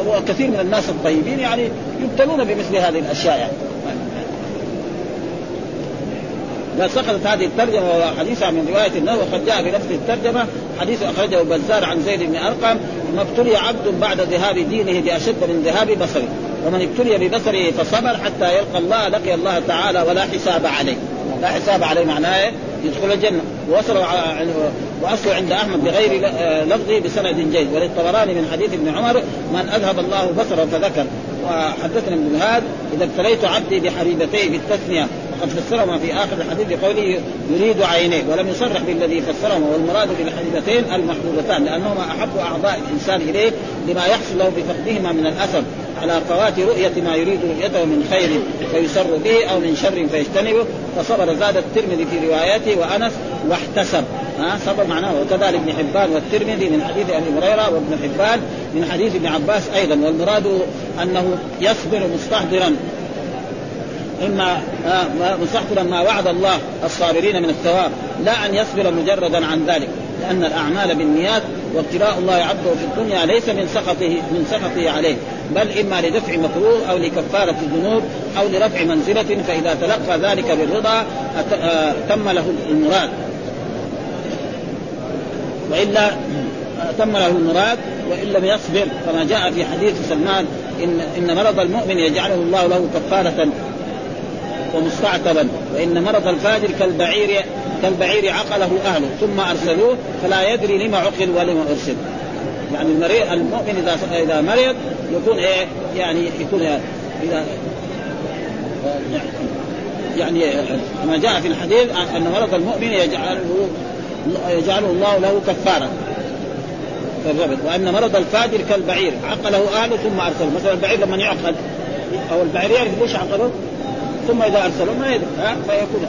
وكثير من الناس الطيبين يعني يبتلون بمثل هذه الأشياء. يعني لا سقطت هذه الترجمة وحديثها من رواية النووي وقد جاء بنفس الترجمة حديث أخرجه بزار عن زيد بن أرقم ما ابتلي عبد بعد ذهاب دينه بأشد من ذهاب بصره ومن ابتلي ببصره فصبر حتى يلقى الله لقي الله تعالى ولا حساب عليه. لا حساب عليه معناه إيه؟ يدخل الجنة. وصل واصله عند أحمد بغير آه، لفظه بسند جيد. وللطبراني من حديث ابن عمر من أذهب الله بصره فذكر. وحدثنا ابن هاد إذا ابتليت عبدي بحبيبتيه بالتثنيه وقد فسرهما في آخر الحديث بقوله يريد عينيه ولم يصرح بالذي فسرهما والمراد بالحبيبتين المحبوبتان لأنهما أحب أعضاء الإنسان إليه لما يحصل له بفقدهما من الاثر على فوات رؤية ما يريد رؤيته من خير فيسر به أو من شر فيجتنبه. فصبر زاد الترمذي في رواياته وأنس واحتسب. ها صبر معناه. وكذلك ابن حبان والترمذي من حديث أبي هريرة وابن حبان من حديث ابن عباس أيضا. والمراد أنه يصبر مستحضرا. إما مستحضرا ما وعد الله الصابرين من الثواب. لا أن يصبر مجردا عن ذلك. لأن الأعمال بالنيات وابتلاء الله عبده في الدنيا ليس من سخطه من سخطه عليه بل إما لدفع مكروه أو لكفارة الذنوب أو لرفع منزلة فإذا تلقى ذلك بالرضا تم له المراد. وإلا تم له المراد وإن لم يصبر كما جاء في حديث سلمان ان إن مرض المؤمن يجعله الله له كفارة ومستعتبا وإن مرض الفاجر كالبعير كالبعير عقله أهله ثم أرسلوه فلا يدري لما عقل ولما أرسل. يعني المريض المؤمن إذا إذا مرض يكون إيه؟ يعني يكون اذا يعني كما جاء في الحديث أن مرض المؤمن يجعله يجعله الله له كفارة وأن مرض الفاجر كالبعير عقله أهله ثم أرسله. مثلا البعير لما يعقل أو البعير يعرف ليش عقله؟ ثم إذا ارسله ما يدري فيكون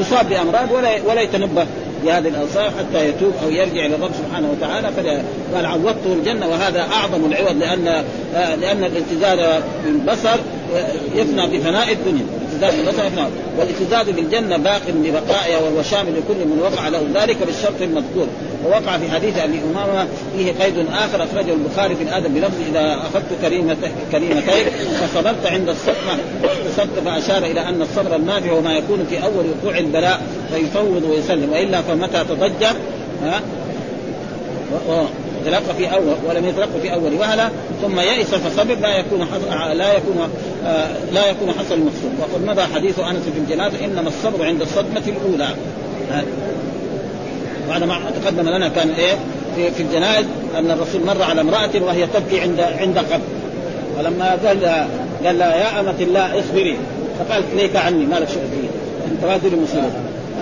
يصاب بأمراض ولا ولا يتنبه بهذه الاوصاف حتى يتوب أو يرجع إلى الرب سبحانه وتعالى. قال عوضته الجنة وهذا أعظم العوض لأن لأن الالتزام بالبصر يفنى بفناء الدنيا. الاعتزاز بالبصر والاعتزاز بالجنة باق ببقائها وهو شامل لكل من وقع له. ذلك بالشرط المذكور. ووقع في حديث أبي أمامة فيه قيد آخر أخرجه البخاري في الأدب بلفظ إذا أخذت كريمتين فصبرت عند الصدمه واقتصدت فأشار إلى أن الصبر النافع وما يكون في أول وقوع البلاء فيفوض ويسلم. وإلا فمتى تضجر؟ ها؟ تلقى في اول ولم يتلقى في أول وهلة ثم يئس فصبر لا يكون لا يكون آه لا يكون حصل المقصود وقد مضى حديث أنس في الجنازه إنما الصبر عند الصدمة الأولى. بعد ما تقدم لنا كان إيه؟ في, في الجنائز أن الرسول مر على امرأة وهي تبكي عند عند قبر. فلما قال قال لها يا أمة الله اصبري. فقالت ليك عني ما لك شغل فيه؟ أنت ما تدري مصيبه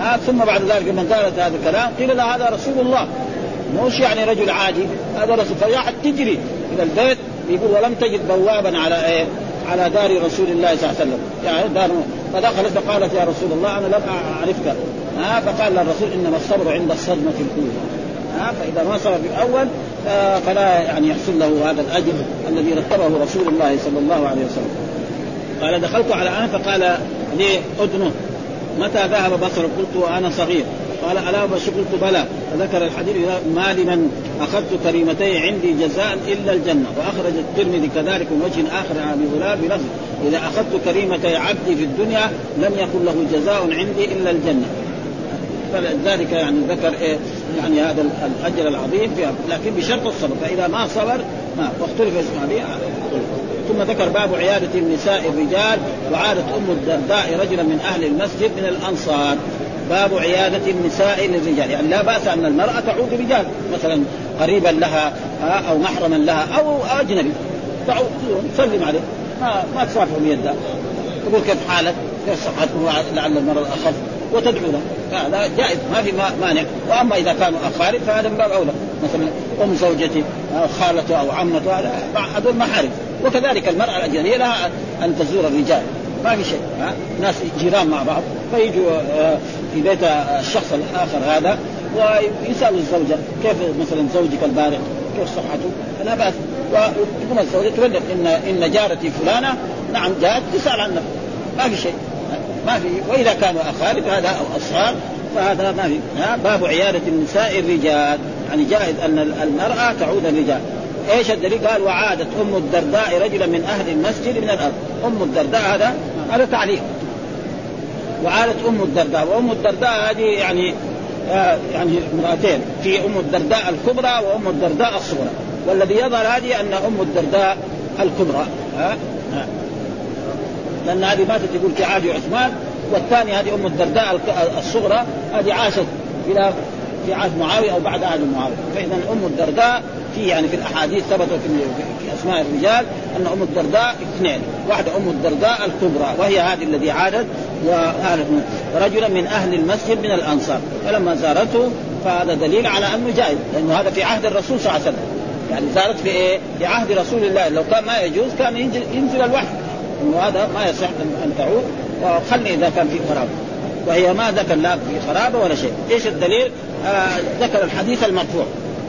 آه ثم بعد ذلك من قالت هذا الكلام قيل لها هذا رسول الله. مش يعني رجل عادي هذا رسول فراحت تجري إلى البيت يقول ولم تجد بوابا على إيه؟ على دار رسول الله صلى الله عليه وسلم. يعني دار فدخلت فقالت يا رسول الله أنا لم أعرفك. ها فقال الرسول إنما الصبر عند الصدمة الأولى. ها فإذا ما صبر في الأول فلا يعني يحصل له هذا الأجر الذي رتبه رسول الله صلى الله عليه وسلم. قال دخلت على انس فقال لي ادنه متى ذهب بصر؟ قلت وأنا صغير. قال ألا بشر قلت بلى. فذكر الحديث ما لمن أخذت كريمتي عندي جزاء إلا الجنة وأخرج الترمذي كذلك من وجه آخر عن أبي غلام بلفظ إذا أخذت كريمتي عبدي في الدنيا لم يكن له جزاء عندي إلا الجنة. فلذلك يعني ذكر إيه؟ يعني هذا الأجر العظيم فيها لكن بشرط الصبر فإذا ما صبر ما واختلف اسمه به ثم ذكر باب عيادة النساء الرجال وعادة أم الدرداء رجلا من أهل المسجد من الأنصار. باب عيادة النساء للرجال. يعني لا بأس أن المرأة تعود رجال. مثلا قريبا لها أو محرما لها أو أجنبي. تعود تسلم عليه ما ما تصافحهم يده تقول كيف حالك؟ كيف صحتك؟ لعل المرض أخف. وتدعو له. هذا جائز. ما في مانع. وأما إذا كانوا اقارب فهذا من باب أولى. مثلا أم زوجتي أو خالته أو عمته هذول محارم. وكذلك المرأة الأجنبية لها أن تزور الرجال. ما في شيء ها؟ ناس جيران مع بعض فيجوا آه، في بيت الشخص الآخر هذا ويسألوا الزوجة كيف مثلا زوجك البارق؟ كيف صحته؟ لا بأس. وتكون الزوجة تبلغ ان إن جارتي فلانة. نعم جاءت تسأل عنك ما في شيء. ما في. وإذا كانوا اقارب هذا أو اصهار فهذا ما في. باب عيادة النساء الرجال. يعني جائز أن المرأة تعود الرجال. إيش الدليل؟ قال وعادت ام الدرداء رجلا من أهل المسجد من الأرض، ام الدرداء هذا هذا تعليق. وعادت ام الدرداء، وام الدرداء هذه يعني آه يعني امرأتين، في ام الدرداء الكبرى وام الدرداء الصغرى، والذي يظهر هذه أن ام الدرداء الكبرى. ها؟ لأن هذه ماتت يقول في عهد عثمان والثانية هذه ام الدرداء الصغرى. هذه عاشت إلى في عهد معاوية أو بعد عهد معاوية. فإذا أم الدرداء في يعني في الأحاديث ثبت في, أسماء الرجال أن أم الدرداء اثنين. واحدة أم الدرداء الكبرى وهي هذه الذي عادت ورجلا من أهل المسجد من الأنصار. فلما زارته فهذا دليل على أنه جائز لأنه هذا في عهد الرسول صلى الله عليه وسلم. يعني زارت في إيه؟ في عهد رسول الله. لو كان ما يجوز كان ينزل, ينزل الوحي. انه هذا ما يصح ان تعود. وخلني إذا كان في قرابه وهي ما ذكر لا في قرابه ولا شيء، إيش الدليل؟ آه ذكر الحديث المرفوع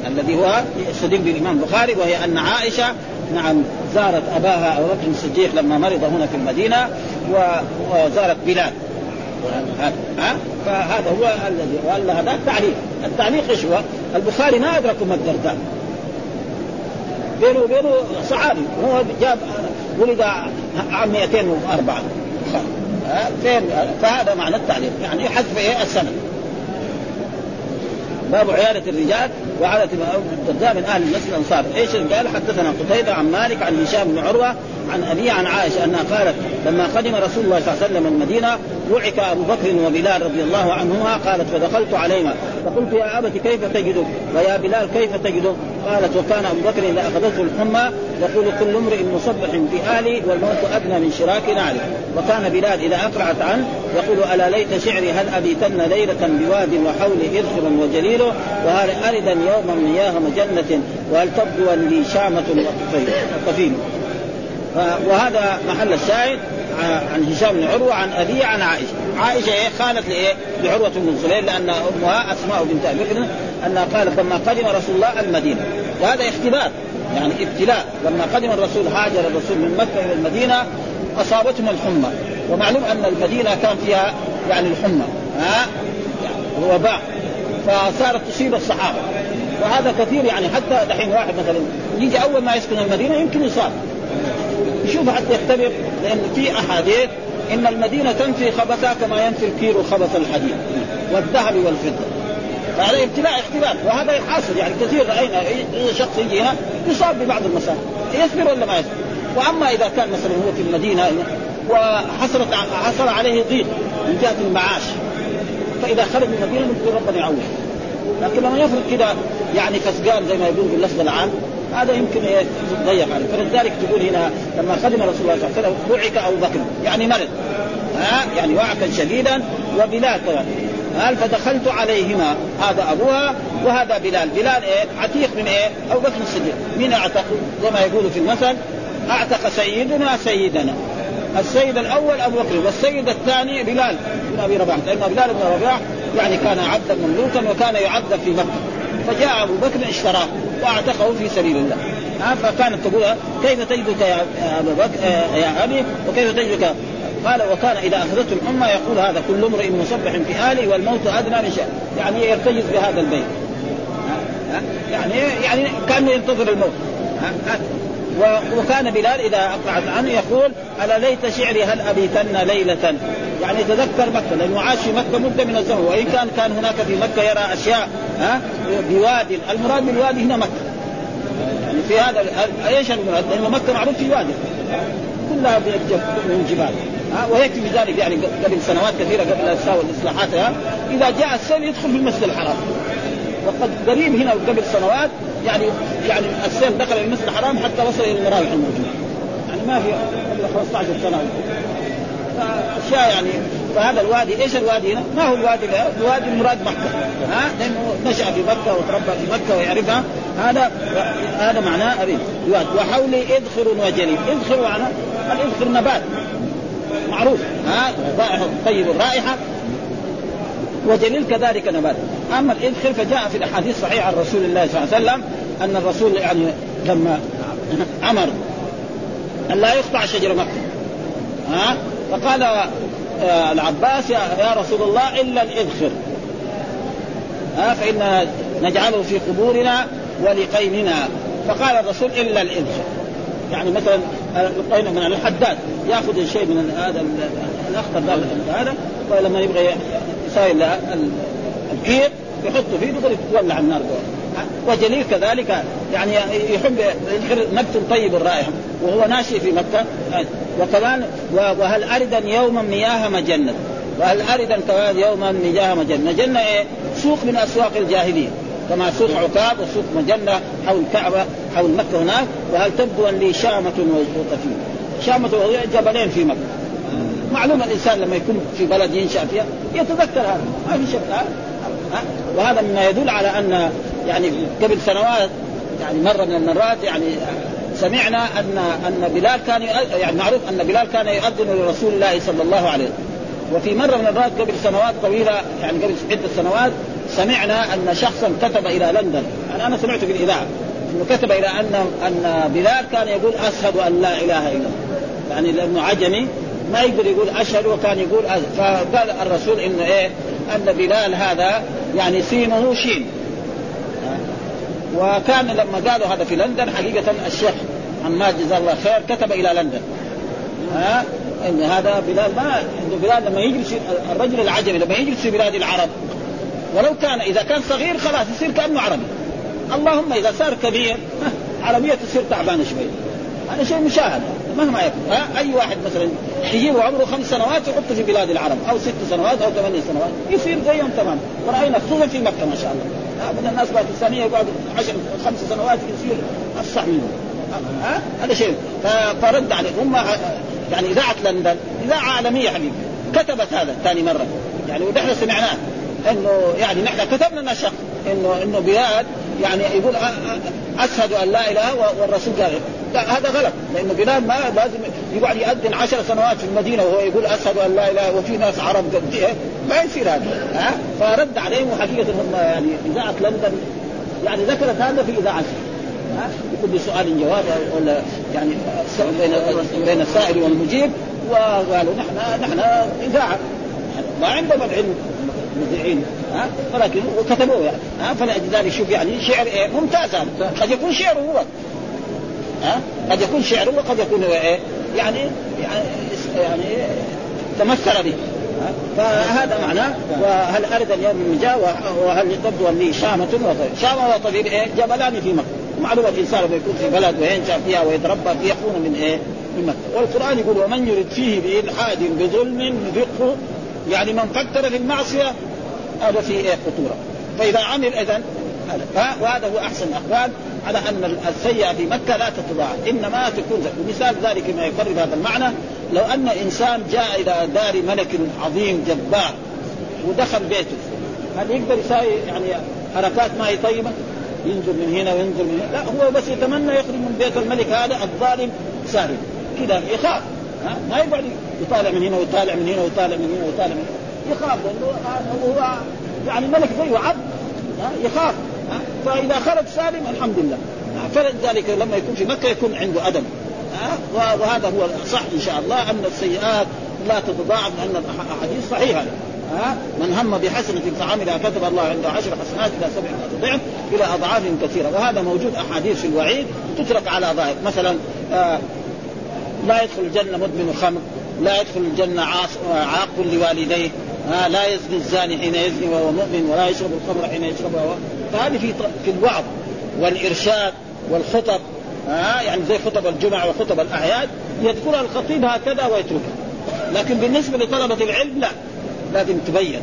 الذي هو يستدل بالامام البخاري وهي أن عائشة نعم زارت أباها أبو بكر الصديق لما مرض هنا في المدينة وزارت بلال. ها؟ فهذا هو الذي وقال هذا التعليق، التعليق إيش هو؟ البخاري ما أدرك ام الدرداء بينه وبينه صحابي. هو جاب ولد عام 204 فين؟ فهذا معنى التعليق يعني حذف إيه؟ السند باب عيادة الرجال وعادة من أهل المسجد الأنصار، إيش قال؟ حدثنا قتيبة عن مالك عن هشام بن عروة عن أبي عن عائشة أنها قالت لما قدم رسول الله صلى الله عليه وسلم المدينة وعك أبو بكر وبلال رضي الله عنهما قالت فدخلت عليهما فقلت يا أبت كيف تجدك؟ ويا بلال كيف تجدك؟ قالت وكان أبو بكر إذا أخذته الحمى يقول كل امرئ مصبح في أهلي والموت أدنى من شراك نعلي وكان بلال إذا اقرعت عنه يقول ألا ليت شعري هل أبيتن ليلة بواد وحولي إذخر وجليل؟ وهل أردا يوما مياه مجنه وهل تبدو لي شامة وطفيل؟ وهذا محل الشاهد عن هشام بن عروة عن ابي عن عائشة، عائشة إيه؟ قالت لإيه؟ لعروة بن الزبير لأن أمها أسماء بنت أبي بكر أنها قالت لما قدم رسول الله المدينة. وهذا اختبار يعني ابتلاء. لما قدم الرسول هاجر الرسول من مكة إلى المدينة أصابتهم الحمى. ومعلوم أن المدينة كان فيها يعني الحمى ها؟ وباء. فصارت تصيب الصحابة. وهذا كثير يعني حتى دحين واحد مثلا يجي أول ما يسكن المدينة يمكن يصاب. يشوف حتى يختبر لأن في أحاديث إن المدينة تنفي خبثها كما ينفي الكير خبث الحديد والذهب والفضة. فهذا ابتلاء اختبار وهذا حاصل يعني كثير رأينا اي شخص يجي هنا يصاب ببعض المسائل يصبر ولا ما يصبر؟ وأما إذا كان مثلا هو في المدينة وحصلت حصل عليه ضيق من جهة المعاش فإذا خرج من المدينة ممكن ربنا يعوض. لكن لما يفرض كده يعني فسقان زي ما يقول باللفظ العام هذا يمكن يضيق عليه. فلذلك تقول هنا لما خدم رسول الله صلى الله عليه وسلم وعك أبو بكر يعني مرض. ها؟ يعني وعكا شديدا وبلال كمان قال فدخلت عليهما هذا أبوها وهذا بلال. بلال إيه؟ عتيق من إيه؟ أبو بكر الصديق. مين أعتق؟ زي ما يقول في المثل أعتق سيدنا سيدنا. السيد الأول أبو بكر والسيد الثاني بلال بن أبي رباح. لأن بلال بن رباح يعني كان عبدا مملوكا وكان يعذب في مكة. فجاء أبو بكر اشتراه. واعتقه في سبيل الله. ها فكانت تقول كيف تجدك يا ابو بكر يا أبي؟ وكيف تجدك؟ قال وكان إذا اخذته الأمة يقول هذا كل امرئ مصبح في اهله والموت أدنى من شيء يعني يرتجز بهذا البيت. يعني يعني كأنه ينتظر الموت. وكان بلال إذا اقلعت عنه يقول ألا ليت شعري هل أبيتن ليلة؟ يعني يتذكر مكة لأنه عاش في مكة مدة من الزمن وإن كان كان هناك في مكة يرى أشياء ها بواد المراد بالوادي هنا مكة. يعني في هذا إيش المراد؟ لأنه مكة معروف في وادي. كلها من الجبال ها ويكفي ذلك يعني قبل سنوات كثيرة قبل الاساء والإصلاحات إذا جاء السيل يدخل في المسجد الحرام. وقد قريب هنا قبل سنوات يعني يعني السيل دخل المسجد الحرام حتى وصل إلى المراوح الموجودة. يعني ما في قبل 15 سنة. اشياء يعني فهذا الوادي إيش الوادي هنا؟ ما هو الوادي الوادي المراد مكة. ها؟ لأنه نشأ في مكة وتربى في مكة ويعرفها. هذا هذا معناه أبي. الوادي. وحولي اذخر وجليل اذخر معناه الاذخر نبات. معروف. ها؟ رائحة طيب الرائحه وجليل كذلك نبات. اما الاذخر فجاء في الأحاديث الصحيحه عن رسول الله صلى الله عليه وسلم أن الرسول يعني لما أمر أن لا يقطع شجر مكة. ها؟ فقال آه العباس يا, يا رسول الله إلا الاذخر ها؟ فإن نجعله في قبورنا ولقيننا فقال الرسول إلا الاذخر يعني مثلا القين من الحداد. يأخذ شيء من هذا الأخضر هذا ولما يبغى يساوي الكير. يحطه فيه يقدر يولع النار وجليل كذلك يعني يحب نبت طيب الرائحة وهو ناشئ في مكة. وكمان وهل أردا يوما مياه مجنة؟ وهل أردا كمان يوما مياه مجنة؟ مجنة إيه؟ سوق من أسواق الجاهلية كما سوق عكاب وسوق مجنة حول الكعبه حول مكة هناك. وهل تبدو لي شامة وطفيل شامة جبلين في مكة. معلوم الإنسان لما يكون في بلد ينشأ فيها يتذكر هذا ما في شك. وهذا مما يدل على أن يعني قبل سنوات يعني مرة من المرات يعني سمعنا ان أن بلال كان يعني معروف أن بلال كان يؤذن لرسول الله صلى الله عليه وسلم. وفي مرة من المرات قبل سنوات طويلة يعني قبل عدة سنوات سمعنا أن شخصا كتب إلى لندن. يعني أنا سمعت في الإذاعة. أنه كتب إلى ان أن بلال كان يقول أشهد أن لا إله إلا الله. يعني لأنه عجمي ما يقدر يقول أشهد وكان يقول أزل. فقال الرسول إنه إيه؟ أن بلال هذا يعني سينه شين. وكان لما قالوا هذا في لندن حقيقة الشيخ عماد جزاه الله خير كتب إلى لندن. ها؟ إن هذا بلال ما انه بلال لما يجلس الرجل العجمي لما يجلس في بلاد العرب ولو كان إذا كان صغير خلاص يصير كأنه عربي. اللهم إذا صار كبير عربية تصير تعبانة شوي. هذا شيء مشاهد. مهما يكون ها؟ أي واحد مثلا يجيبه عمره خمس سنوات يحطه في بلاد العرب أو ست سنوات أو ثمانية سنوات يصير زيهم تمام. وراينا خصوصا في مكة ما شاء الله. ابدا الناس باكستانيه يقعد عشر خمس سنوات يصير أفصح منهم. ها؟ هذا شيء. فرد عليه. هم يعني إذاعة لندن إذاعة عالمية حبيبي. كتبت هذا ثاني مرة. يعني ونحن سمعناه. إنه يعني نحن كتبنا شخص إنه إنه بلاد يعني يقول أشهد أن لا إله والرسول قال هذا غلط. لأنه بلال ما لازم يقعد يأذن عشر سنوات في المدينة وهو يقول أشهد أن لا إله وفي ناس عرب إيه؟ ما يصير هذا. ها؟ فرد عليهم وحقيقه هم يعني إذاعة لندن يعني ذكرت هذا في إذاعة. يكون بسؤال جواب ولا يعني بين بين السائل والمجيب وقالوا نحن نحن إذاعة. ما عندهم العلم مذيعين ها؟ ولكن وكتبوه يعني. ها؟ فلذلك شوف يعني شعر إيه؟ ممتاز هذا. قد يكون شعره هو. ها؟ قد يكون شعره وقد يكون إيه؟ يعني يعني يعني تمثل به فهذا معناه وهل أرد اليوم جاء وهل تبدو لي شامة وطبيب شامة وطبيب إيه؟ جبلان في مكة. معلومة الانسان لما يكون في بلد وينشا فيها ويتربى فيها يكون من إيه؟ من مكة. والقرآن يقول ومن يرد فيه بإلحاد بظلم نذقه يعني من فكر في المعصية هذا في إيه؟ خطورة. فإذا عمل إذن هذا. وهذا هو أحسن الأقوال. على أن السيئة في مكة لا تتضاعف إنما تكون مثال ذلك ما يقرب هذا المعنى لو أن إنسان جاء إلى دار ملك عظيم جبار ودخل بيته هل يقدر يساوي يعني حركات ما هي طيبة؟ ينزل من هنا وينزل من هنا لا هو بس يتمنى يخرج من بيت الملك هذا الظالم سالم كذا يخاف ها ما يقعد يطالع من هنا ويطالع من هنا ويطالع من هنا ويطالع من هنا يخاف لأنه هو يعني ملك زيه عبد يخاف. فإذا خرج سالم الحمد لله فلذلك لما يكون في مكة يكون عنده أدب. وهذا هو صح إن شاء الله أن السيئات لا تتضاعف لأن الأحاديث صحيحة. ها من هم بحسنة فعملها كتب الله عنده عشر حسنات إلى سبعة ضعف إلى أضعاف كثيرة. وهذا موجود أحاديث في الوعيد تترك على ظاهر. مثلا آه لا يدخل الجنة مدمن خمر لا يدخل الجنة عاق لوالديه آه لا يزني الزاني حين يزني وهو مؤمن ولا يشرب الخمر حين يشربها فهذه في في الوعظ والإرشاد والخطب آه يعني زي خطب الجمع وخطب الأعياد يذكرها الخطيب هكذا ويتركها. لكن بالنسبة لطلبة العلم لا لازم تبين.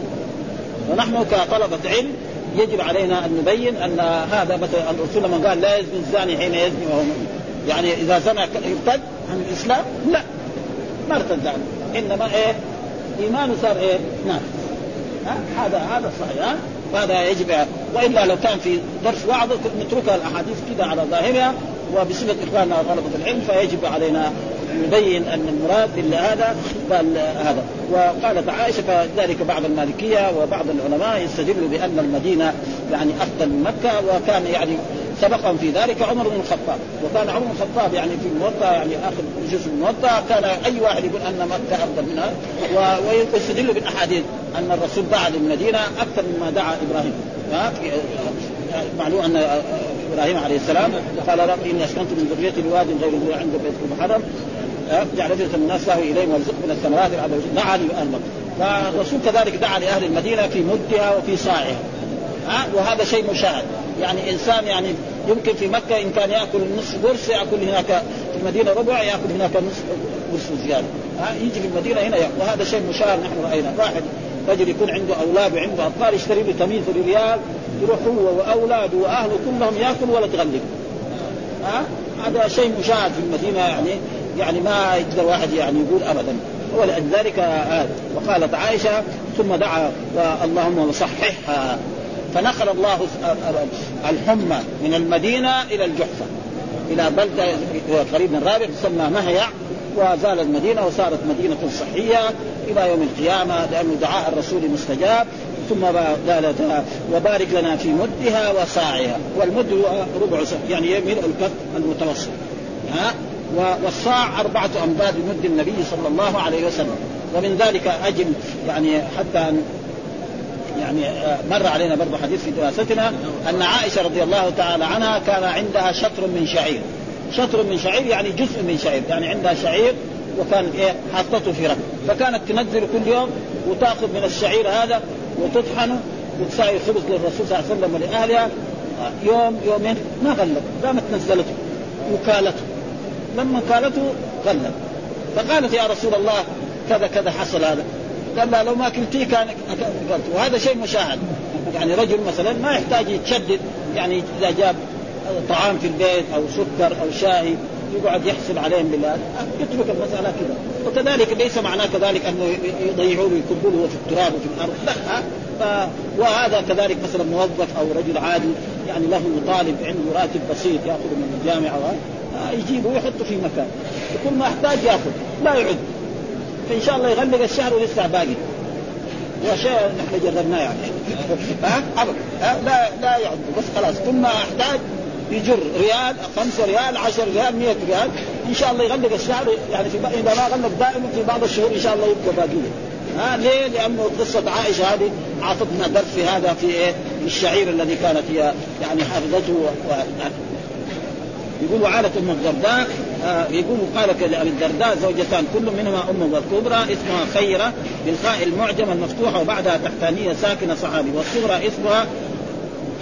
ونحن كطلبة علم يجب علينا أن نبين أن هذا مثلا الرسول لما قال لا يزني الزاني حين يزني وهو مؤمن. يعني إذا زنى يرتد عن الإسلام؟ لا. ما ارتد عنه. إنما إيه؟ إيمانه صار إيه؟ نعم هذا هذا صحيح. وهذا يجب وإلا لو كان في درس وعظ نتركها الأحاديث كده على ظاهرها وبصفة إخواننا طلبه العلم فيجب علينا يبين أن المراد إلا هذا قال هذا. وقالت عائشة فذلك بعض المالكية وبعض العلماء يستدلوا بأن المدينة يعني افضل من مكة وكان يعني سبقهم في ذلك عمر بن الخطاب. وكان عمر بن الخطاب يعني في الموطا يعني آخر جزء الموطا كان أي واحد يقول أن مكة أفضل منها ويستدل بالأحاديث أن الرسول دعا للمدينة أكثر مما دعا إبراهيم. معلوم أن إبراهيم عليه السلام قال رب إني أسكنت من ذريتي بواد غير ذي عند بيتك المحرم. جعل فتنة الناس له إليهم وارزق من الثمرات دعا لاهل مكه فالرسول كذلك دعا لأهل المدينة في مدها وفي صاعها. ها؟ وهذا شيء مشاهد. يعني إنسان يعني يمكن في مكة إن كان يأكل نصف قرص يأكل هناك في المدينة ربع يأكل هناك نصف قرص زيادة. ها يجي في المدينة هنا يأكل. وهذا شيء مشاهد نحن رأينا. واحد رجل يكون عنده أولاد وعنده أطفال يشتري له تمييز بريال يروح هو وأولاده وأهله كلهم يأكل ولا تغلب. ها؟ هذا شيء مشاهد في المدينة يعني يعني ما يقدر واحد يعني يقول ابدا. ولذلك هذا وقالت عائشة ثم دعا اللهم صححها. فنقل الله الحمى من المدينة إلى الجحفة إلى بلدة قريب من رابغ تسمى مهيع وزال المدينة وصارت مدينة صحية إلى يوم القيامة لأنه دعاء الرسول مستجاب ثم قالت وبارك لنا في مدها وصاعها والمد هو ربع يعني ملء الكف المتوسط. ها؟ والصاع أربعة أمداد مد النبي صلى الله عليه وسلم ومن ذلك أجل يعني حتى يعني مر علينا برضه حديث في دراستنا أن عائشة رضي الله تعالى عنها كان عندها شطر من شعير. شطر من شعير يعني جزء من شعير يعني عندها شعير وكانت إيه؟ حاطته في ركب فكانت تنزل كل يوم وتأخذ من الشعير هذا وتطحنه وتساوي خبز للرسول صلى الله عليه وسلم ولأهلها. يوم يومين ما غلب قامت نزلته وكالته. لما قالته غلب فقالت يا رسول الله كذا كذا حصل هذا. قال لا لو ما كلتيه كان قلت وهذا شيء مشاهد. يعني رجل مثلا ما يحتاج يتشدد. يعني إذا جاب طعام في البيت أو سكر أو شاي يقعد يحسب عليهم بالله. يترك المسألة كذا. وكذلك ليس معناه كذلك أنه يضيعوه ويكبوا له في التراب وفي الأرض. لا. ف... وهذا كذلك مثلا موظف أو رجل عادي يعني له طالب عنده راتب بسيط يأخذ من الجامعة يجيبه ويحطه في مكان. كل ما احتاج يأخذ. لا يعد. فان شاء الله يغلق الشهر ولسه باقي. وشيء نحن جربناه يعني. ها؟ ابدا لا لا يعد بس خلاص. كل ما أحتاج يجر ريال خمسة ريال عشر ريال مئة ريال. إن شاء الله يغلق الشعر يعني في إذا ما غلق دائما في بعض الشهور إن شاء الله يبقى باقيه ها؟ ليه؟ لأنه قصة عائشة هذه اعطتنا درس في هذا في إيه؟ الشعير الذي كانت هي يعني حافظته و... يقول وعالة أم الدرداء آه يقول قالت لابي الدرداء زوجتان كل منهما أم الكبرى اسمها خيرة بالخاء المعجمة المفتوحة وبعدها تحتانية ساكنة صحابي. والصغرى اسمها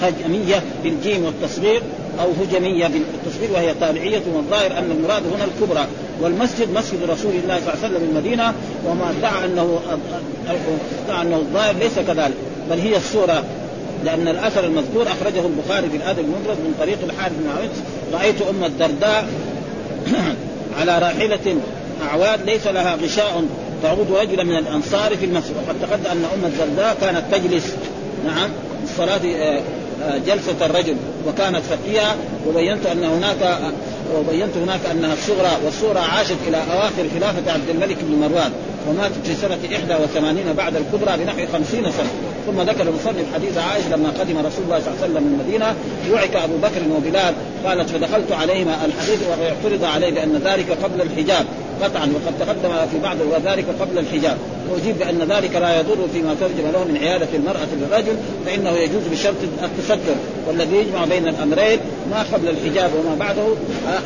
هجمية بالجيم والتصغير أو هجمية بالتصغير وهي تابعية والظاهر أن المراد هنا الكبرى. والمسجد مسجد رسول الله صلى الله عليه وسلم المدينة وما ادعى أنه ادعى أنه الظاهر ليس كذلك بل هي الصورة. لأن الأثر المذكور أخرجه البخاري في الأدب المفرد من طريق الحارث بن رأيت أم الدرداء على راحلة أعواد ليس لها غشاء تعود رجلا من الأنصار في المسجد. وقد تقدم أن أم الدرداء كانت تجلس نعم الصلاه آه، آه، جلسة الرجل وكانت فقيهة وبينت أن هناك وبينت هناك أنها الصغرى والصغرى عاشت إلى أواخر خلافة عبد الملك بن مروان. وماتت في سنة 81 بعد الكبرى بنحو 50 سنة. ثم ذكر المصنف حديث عائشة لما قدم رسول الله صلى الله عليه وسلم من المدينة وعك أبو بكر وبلال قالت فدخلت عليهما الحديث واعترض عليه لأن ذلك قبل الحجاب. قطعا وقد تقدم في بعض وذلك قبل الحجاب. وأجيب بأن ذلك لا يضر فيما ترجم له من عيادة المرأة للرجل فإنه يجوز بشرط التستر. والذي يجمع بين الأمرين ما قبل الحجاب وما بعده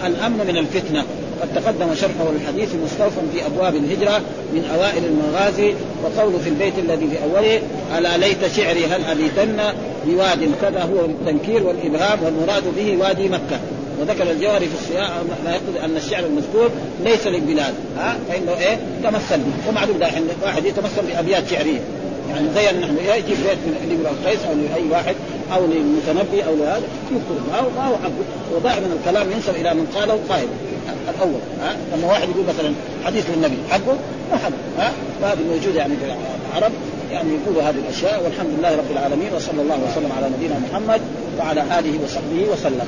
الأمن من الفتنة. قد تقدم شرحه الحديث مستوفا في أبواب الهجرة من أوائل المغازي وقوله في البيت الذي في أوله ألا ليت شعري هل ابيتن بواد كذا هو التنكير والإبهام والمراد به وادي مكة. وذكر الجوهري في السياق ما يقصد أن الشعر المذكور ليس للبلاد. ها؟ فإنه إيه؟ تمثل به. ومعلوم دحين واحد يتمثل بأبيات شعرية. يعني زي نحن يجي بيت من لامرؤ القيس أو لأي واحد أو للمتنبي أو لهذا يذكر. حقه ودائما الكلام ينسب إلى من قاله قائل. الأول ها؟ لما واحد يقول مثلا حديث للنبي حقه ما حقه ها؟ وهذه موجودة يعني في العرب يعني يقولوا هذه الأشياء والحمد لله رب العالمين وصلى الله وسلم على نبينا محمد وعلى آله وصحبه وسلم.